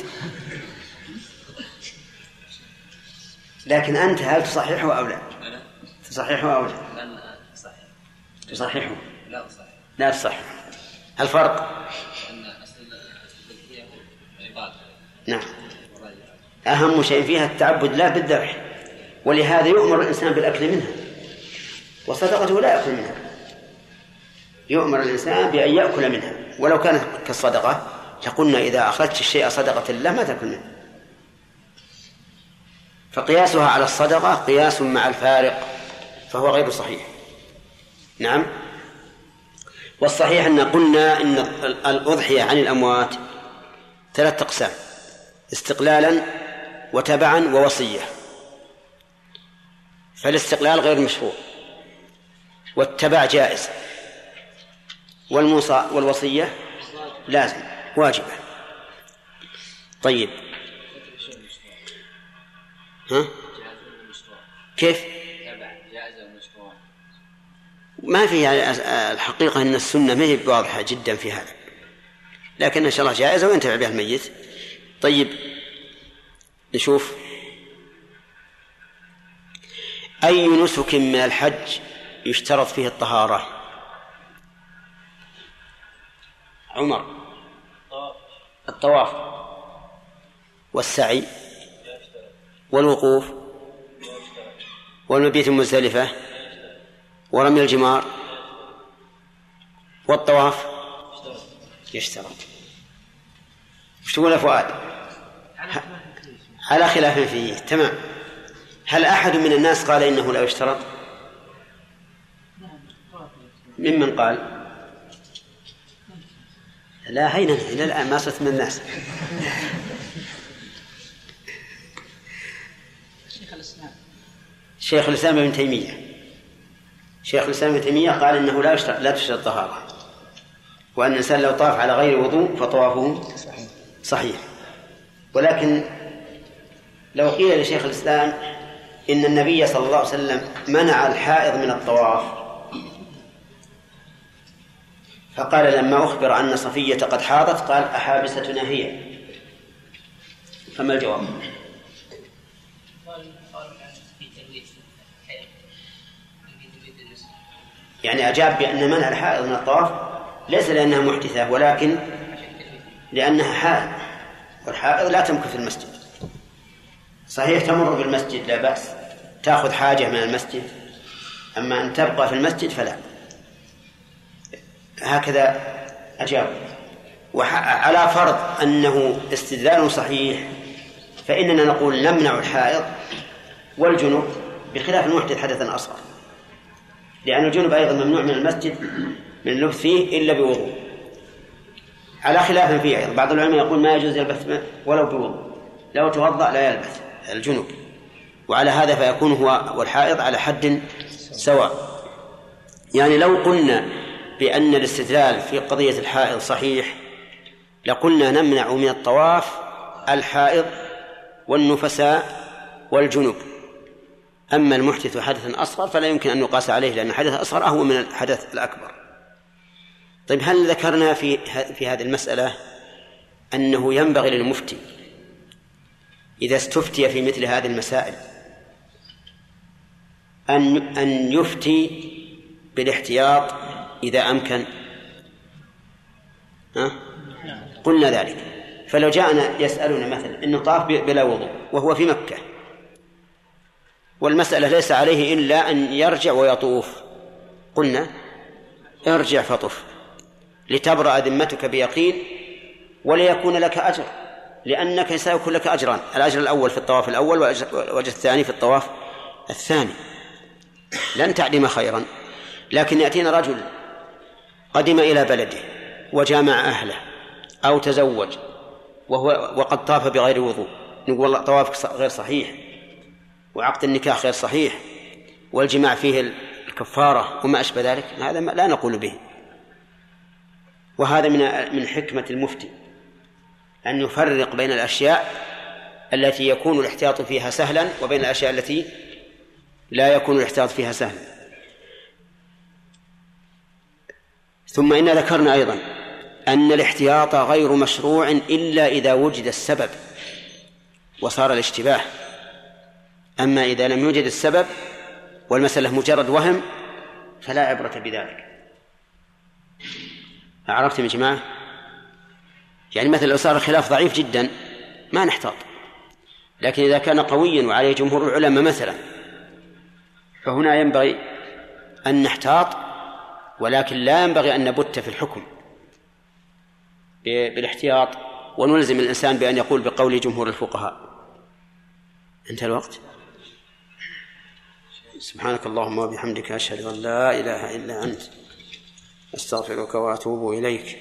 لكن أنت هل تصححه أو لا؟ أنا تصححه أو لا؟ لن أصحح. تصححه. لا أصحح. لا تصحح. الفرق نعم. أهم شيء فيها التعبد لا بالذبح. ولهذا يؤمر الإنسان بالأكل منها. وصدقته لا يأكل منها. يؤمر الإنسان بأن يأكل منها. ولو كانت كالصدقة لقلنا إذا أخرجت الشيء صدقة لله ما تأكل منه فقياسها على الصدقة قياس مع الفارق فهو غير صحيح. نعم؟ والصحيح أن قلنا إن الأضحية عن الأموات ثلاثة أقسام استقلالا وتبعا ووصية. فالاستقلال غير مشروع والتبع جائز. والموصى والوصية لازم واجبة. طيب. ها؟ كيف؟ ما في الحقيقة أن السنة ما هي واضحة جدا في هذا. لكن إن شاء الله جائزة وينتفع بها الميت. طيب نشوف. أي نسك من الحج يشترط فيه الطهارة؟ عمر. الطواف. والسعي. والوقوف والمبيت المزدلفة ورمي الجمار والطواف يشترط. وش تقول يا فؤاد؟ على خلاف فيه. تمام. هل أحد من الناس قال إنه لا يشترط؟ ممن قال؟ لا هينا إلى الآن ما صرت من الناس شيخ الاسلام شيخ الإسلام ابن تيمية. شيخ الإسلام ابن تيمية قال إنه لا يشترط لا تشترط الطهارة وأن الإنسان لو طاف على غير وضوء فطوافه صحيح. ولكن لو قيل لشيخ الإسلام إن النبي صلى الله عليه وسلم منع الحائض من الطواف فقال لما أخبر أن صفية قد حاضت قال أحابستنا هي. فما الجواب؟ يعني أجاب بأن منع الحائض من الطواف ليس لأنها محدثة ولكن لأنها حائض والحائض لا تمكث في المسجد. صحيح تمر بالمسجد لا بأس تأخذ حاجة من المسجد أما أن تبقى في المسجد فلا. هكذا أجاب. وعلى فرض أنه استدلال صحيح فإننا نقول نمنع الحائض والجنوب بخلاف المحدث حدثا أصغر. لأن الجنوب أيضا ممنوع من المسجد من اللبث فيه إلا بوضوء. على خلاف فيه أيضا. بعض العلماء يقول ما يجوز يلبث ولو بوضوء. لو توضأ لا يلبث الجنوب. وعلى هذا فيكون هو والحائض على حد سواء. يعني لو قلنا بأن الاستدلال في قضية الحائض صحيح لقلنا نمنع من الطواف الحائض والنفساء والجنوب. أما المحدث حدثا أصغر فلا يمكن أن يقاس عليه لأن الحدث الأصغر أهون من الحدث الأكبر. طيب هل ذكرنا في في هذه المسألة أنه ينبغي للمفتي إذا استفتي في مثل هذه المسائل أن أن يفتي بالاحتياط إذا أمكن؟ ها؟ قلنا ذلك. فلو جاءنا يسألنا مثلا أنه طاف بلا وضوء وهو في مكة. والمسألة ليس عليه إلا أن يرجع ويطوف. قلنا ارجع فطف لتبرأ ذمتك بيقين وليكون لك أجر لأنك سيكون لك أجران الأجر الأول في الطواف الأول والأجر الثاني في الطواف الثاني. لن تعدم خيرا لكن يأتينا رجل قدم إلى بلده وجامع أهله أو تزوج وهو وقد طاف بغير وضوء. نقول والله طوافك غير صحيح. وعقد النكاح غير صحيح والجماع فيه الكفارة وما أشبه ذلك هذا لا نقول به. وهذا من من حكمة المفتي أن يفرق بين الأشياء التي يكون الاحتياط فيها سهلا وبين الأشياء التي لا يكون الاحتياط فيها سهلا. ثم إن ذكرنا أيضا أن الاحتياط غير مشروع إلا إذا وجد السبب وصار الاشتباه. أما إذا لم يوجد السبب والمسألة مجرد وهم فلا عبرة بذلك. عرفتم يا جماعة؟ يعني مثلا لو صار الخلاف ضعيف جدا ما نحتاط. لكن إذا كان قويا وعليه جمهور العلماء مثلا فهنا ينبغي أن نحتاط ولكن لا ينبغي أن نبت في الحكم بالاحتياط ونلزم الإنسان بأن يقول بقول جمهور الفقهاء. انتهى الوقت. سبحانك اللهم وبحمدك أشهد أن لا إله إلا أنت أستغفرك وأتوب إليك.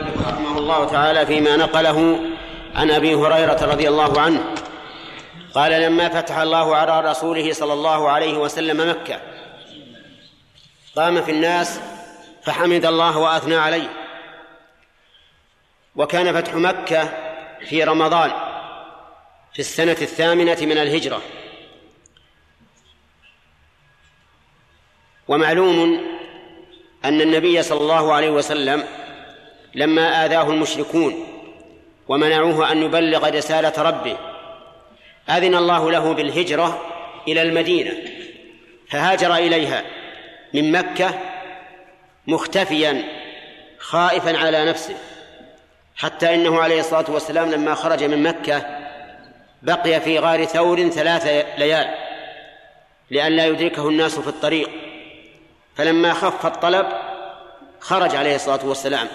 رحمه الله تعالى فيما نقله عن أبي هريرة رضي الله عنه. قال لما فتح الله على رسوله صلى الله عليه وسلم مكة قام في الناس فحمد الله وأثنى عليه. وكان فتح مكة في رمضان في السنة الثامنة من الهجرة. ومعلوم أن النبي صلى الله عليه وسلم لما آذاه المشركون ومنعوه أن يبلغ رسالة ربه أذن الله له بالهجرة إلى المدينة فهاجر إليها من مكة مختفيا خائفا على نفسه حتى إنه عليه الصلاة والسلام لما خرج من مكة بقي في غار ثور ثلاث ليال لئلا يدركه الناس في الطريق. فلما خف الطلب خرج عليه الصلاة والسلام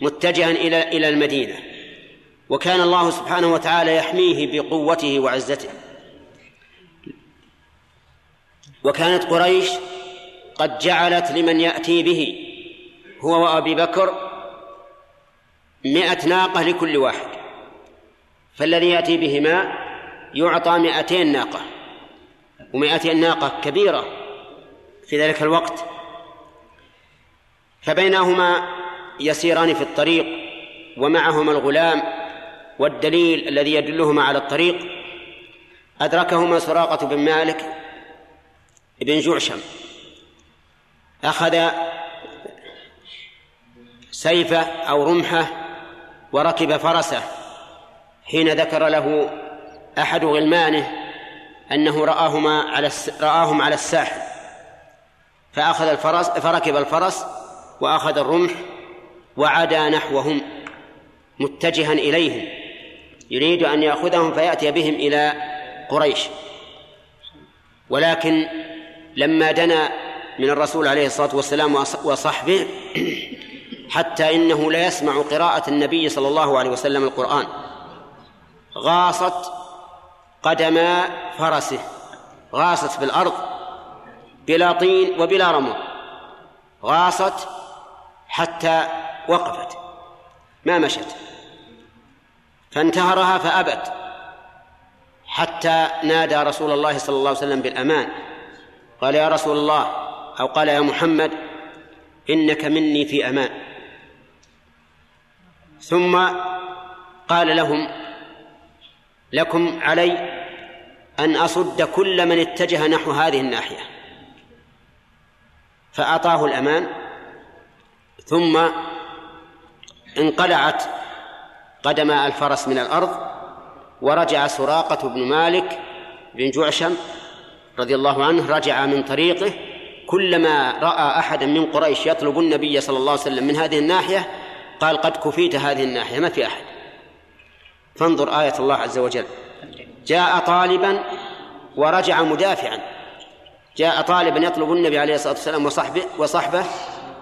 متجها إلى إلى المدينة. وكان الله سبحانه وتعالى يحميه بقوته وعزته. وكانت قريش قد جعلت لمن يأتي به هو وأبي بكر مئة ناقة لكل واحد. فالذي يأتي بهما يعطى مئتين ناقة. ومئتين ناقة كبيرة. في ذلك الوقت فبينهما يسيران في الطريق ومعهما الغلام والدليل الذي يدلهما على الطريق أدركهما سراقة بن مالك بن جعشم أخذ سيفه أو رمحة وركب فرسه حين ذكر له أحد غلمانه أنه رآهما على رآهم على الساحل فأخذ الفرس فركب الفرس وأخذ الرمح وعدا نحوهم متجها إليهم. يريد أن يأخذهم فيأتي بهم إلى قريش. ولكن لما دنا من الرسول عليه الصلاة والسلام وصحبه <clears throat> حتى إنه لا يسمع قراءة النبي صلى الله عليه وسلم القرآن غاصت قدما فرسه غاصت في الأرض بلا طين وبلا رمل غاصت حتى وقفت. ما مشت. فانتهرها فأبت. حتى نادى رسول الله صلى الله عليه وسلم بالأمان. قال يا رسول الله أو قال يا محمد إنك مني في أمان. ثم قال لهم لكم علي أن أصد كل من اتجه نحو هذه الناحية. فأعطاه الأمان ثم انقلعت قدم الفرس من الأرض ورجع سراقة بن مالك بن جعشم رضي الله عنه رجع من طريقه. كلما رأى أحدا من قريش يطلب النبي صلى الله عليه وسلم من هذه الناحية قال قد كفيت هذه الناحية ما في أحد. فانظر آية الله عز وجل. جاء طالبا ورجع مدافعا. جاء طالبا يطلب النبي عليه الصلاة والسلام وصحبه وصحبه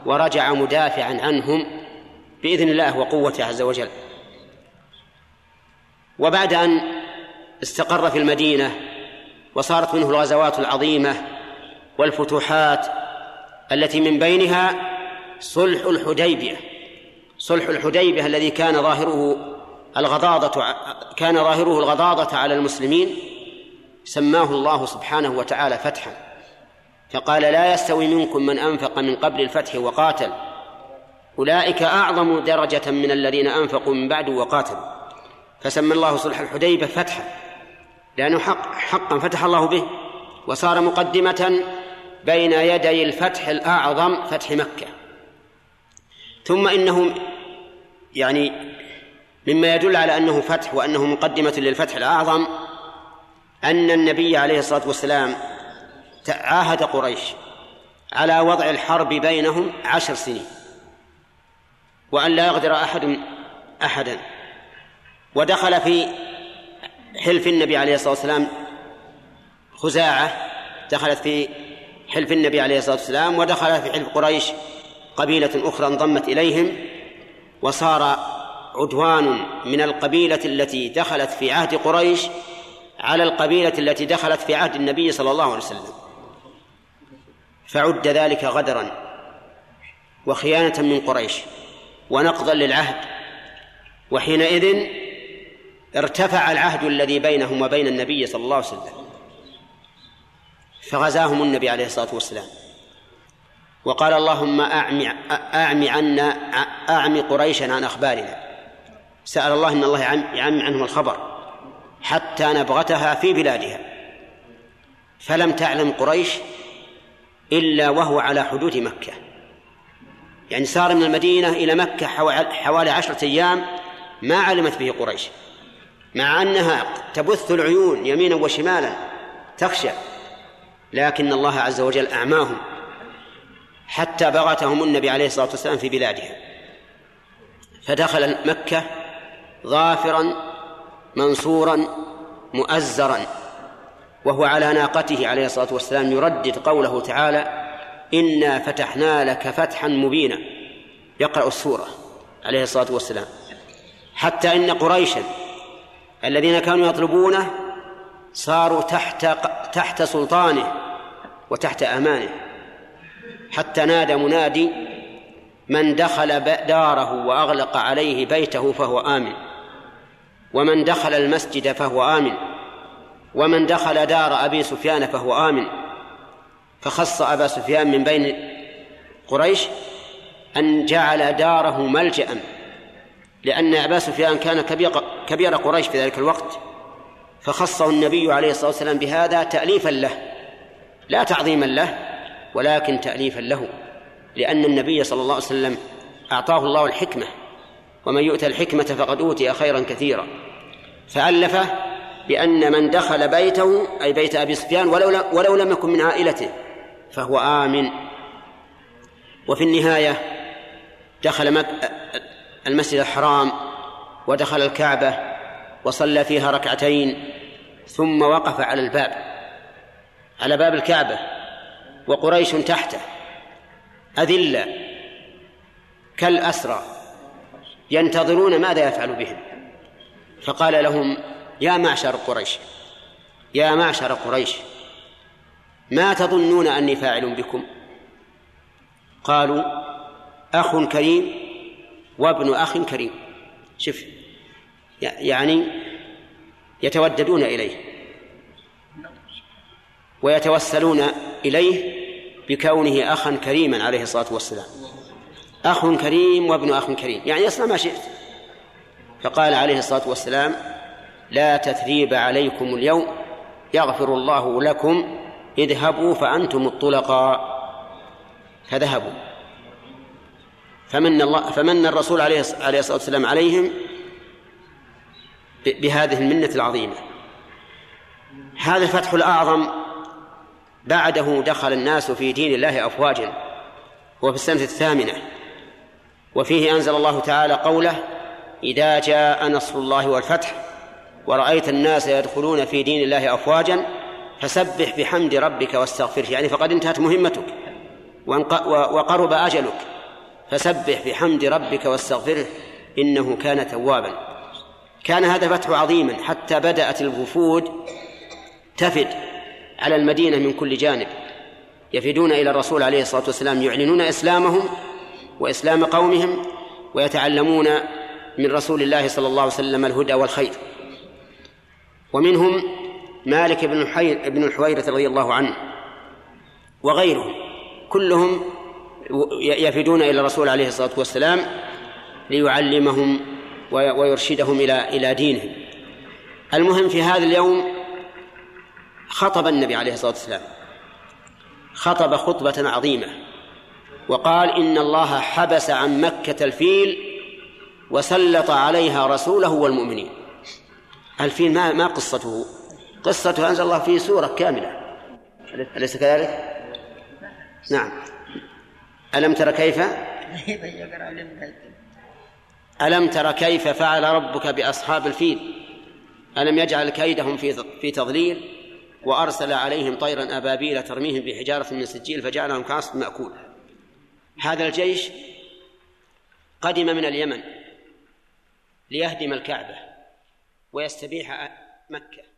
ورجع مدافعا عنهم بإذن الله وقوته عز وجل. وبعد أن استقر في المدينة وصارت منه الغزوات العظيمة والفتوحات التي من بينها صلح الحديبية. صلح الحديبية الذي كان ظاهره الغضاضة كان ظاهره الغضاضة على المسلمين سماه الله سبحانه وتعالى فتحا. فقال لا يستوي منكم من أنفق من قبل الفتح وقاتل. أولئك أعظم درجة من الذين أنفقوا من بعد وقاتلوا. فسمى الله صلح الحديبة فتحا. لأنه حق حقا فتح الله به وصار مقدمة بين يدي الفتح الأعظم فتح مكة. ثم إنه يعني مما يدل على أنه فتح وأنه مقدمة للفتح الأعظم أن النبي عليه الصلاة والسلام عاهد قريش على وضع الحرب بينهم عشر سنين وأن لا يغدر أحد أحدا. ودخل في حلف النبي عليه الصلاة والسلام خزاعة دخلت في حلف النبي عليه الصلاة والسلام ودخل في حلف قريش قبيلة أخرى انضمت إليهم وصار عدوان من القبيلة التي دخلت في عهد قريش على القبيلة التي دخلت في عهد النبي صلى الله عليه وسلم. فعد ذلك غدرا وخيانة من قريش ونقضا للعهد وحينئذ ارتفع العهد الذي بينهم وبين النبي صلى الله عليه وسلم فغزاهم النبي عليه الصلاة والسلام. وقال اللهم أعمي أعمي عنا أعمي قريشا عن أخبارنا. سأل الله أن الله يعمي عنهم الخبر حتى نبغتها في بلادها. فلم تعلم قريش إلا وهو على حدود مكة. يعني سار من المدينة إلى مكة حوالي عشرة أيام ما علمت به قريش مع أنها تبث العيون يمينا وشمالا تخشى لكن الله عز وجل أعماهم حتى بغتهم النبي عليه الصلاة والسلام في بلادها. فدخل مكة ظافرا منصورا مؤزرا. وهو على ناقته عليه الصلاة والسلام يردد قوله تعالى إنا فتحنا لك فتحا مبينا يقرأ السورة عليه الصلاة والسلام. حتى إن قريشا الذين كانوا يطلبونه صاروا تحت تحت سلطانه وتحت أمانه. حتى نادى منادي من دخل داره وأغلق عليه بيته فهو آمن. ومن دخل المسجد فهو آمن. ومن دخل دار أبي سفيان فهو آمن. فخص أبا سفيان من بين قريش أن جعل داره ملجأ لأن أبا سفيان كان كبير قريش في ذلك الوقت. فخصه النبي عليه الصلاة والسلام بهذا تاليفا له لا تعظيما له ولكن تاليفا له لأن النبي صلى الله عليه وسلم أعطاه الله الحكمة. ومن يؤتى الحكمة فقد أوتي خيرا كثيرا. فألفه بأن من دخل بيته أي بيت أبي سفيان ولو ولو لم يكن من عائلته فهو آمن. وفي النهاية دخل المسجد الحرام ودخل الكعبة وصلى فيها ركعتين ثم وقف على الباب على باب الكعبة وقريش تحته أذلة كالأسرى ينتظرون ماذا يفعل بهم. فقال لهم يا معشر قريش يا معشر قريش ما تظنون أني فاعل بكم؟ قالوا أخ كريم وابن أخ كريم. شف يعني يتوددون إليه ويتوسلون إليه بكونه أخا كريما عليه الصلاة والسلام. أخ كريم وابن أخ كريم. يعني اصنع ما شئت. فقال عليه الصلاة والسلام لا تثريب عليكم اليوم يغفر الله لكم اذهبوا فأنتم الطلقاء. فذهبوا. فمن الله فمن الرسول عليه الصلاة والسلام عليهم بهذه المنة العظيمة. هذا الفتح الأعظم بعده دخل الناس في دين الله افواجا وفي السنة الثامنة. وفيه أنزل الله تعالى قوله إذا جاء نصر الله والفتح ورأيت الناس يدخلون في دين الله أفواجا فسبح بحمد ربك واستغفره. يعني فقد انتهت مهمتك وقرب أجلك. فسبح بحمد ربك واستغفره إنه كان توابا. كان هذا فتح عظيما حتى بدأت الوفود تفد على المدينة من كل جانب. يفدون إلى الرسول عليه الصلاة والسلام يعلنون إسلامهم وإسلام قومهم ويتعلمون من رسول الله صلى الله عليه وسلم الهدى والخير. ومنهم مالك بن بن الحويرة رضي الله عنه وغيرهم. كلهم يفدون إلى الرسول عليه الصلاة والسلام ليعلمهم ويرشدهم إلى إلى دينهم. المهم في هذا اليوم خطب النبي عليه الصلاة والسلام. خطب خطبة عظيمة وقال إن الله حبس عن مكة الفيل وسلط عليها رسوله والمؤمنين. الفيل ما ما قصته. قصته أنزل الله فيه سورة كاملة. أليس كذلك؟ نعم. ألم تر كيف؟ ألم تر كيف فعل ربك بأصحاب الفيل؟ ألم يجعل كيدهم في في تضليل؟ وأرسل عليهم طيرا أبابيل ترميهم بحجارة من سجيل فجعلهم كعصف مأكول. هذا الجيش قدم من اليمن ليهدم الكعبة. ويستبيح مكة.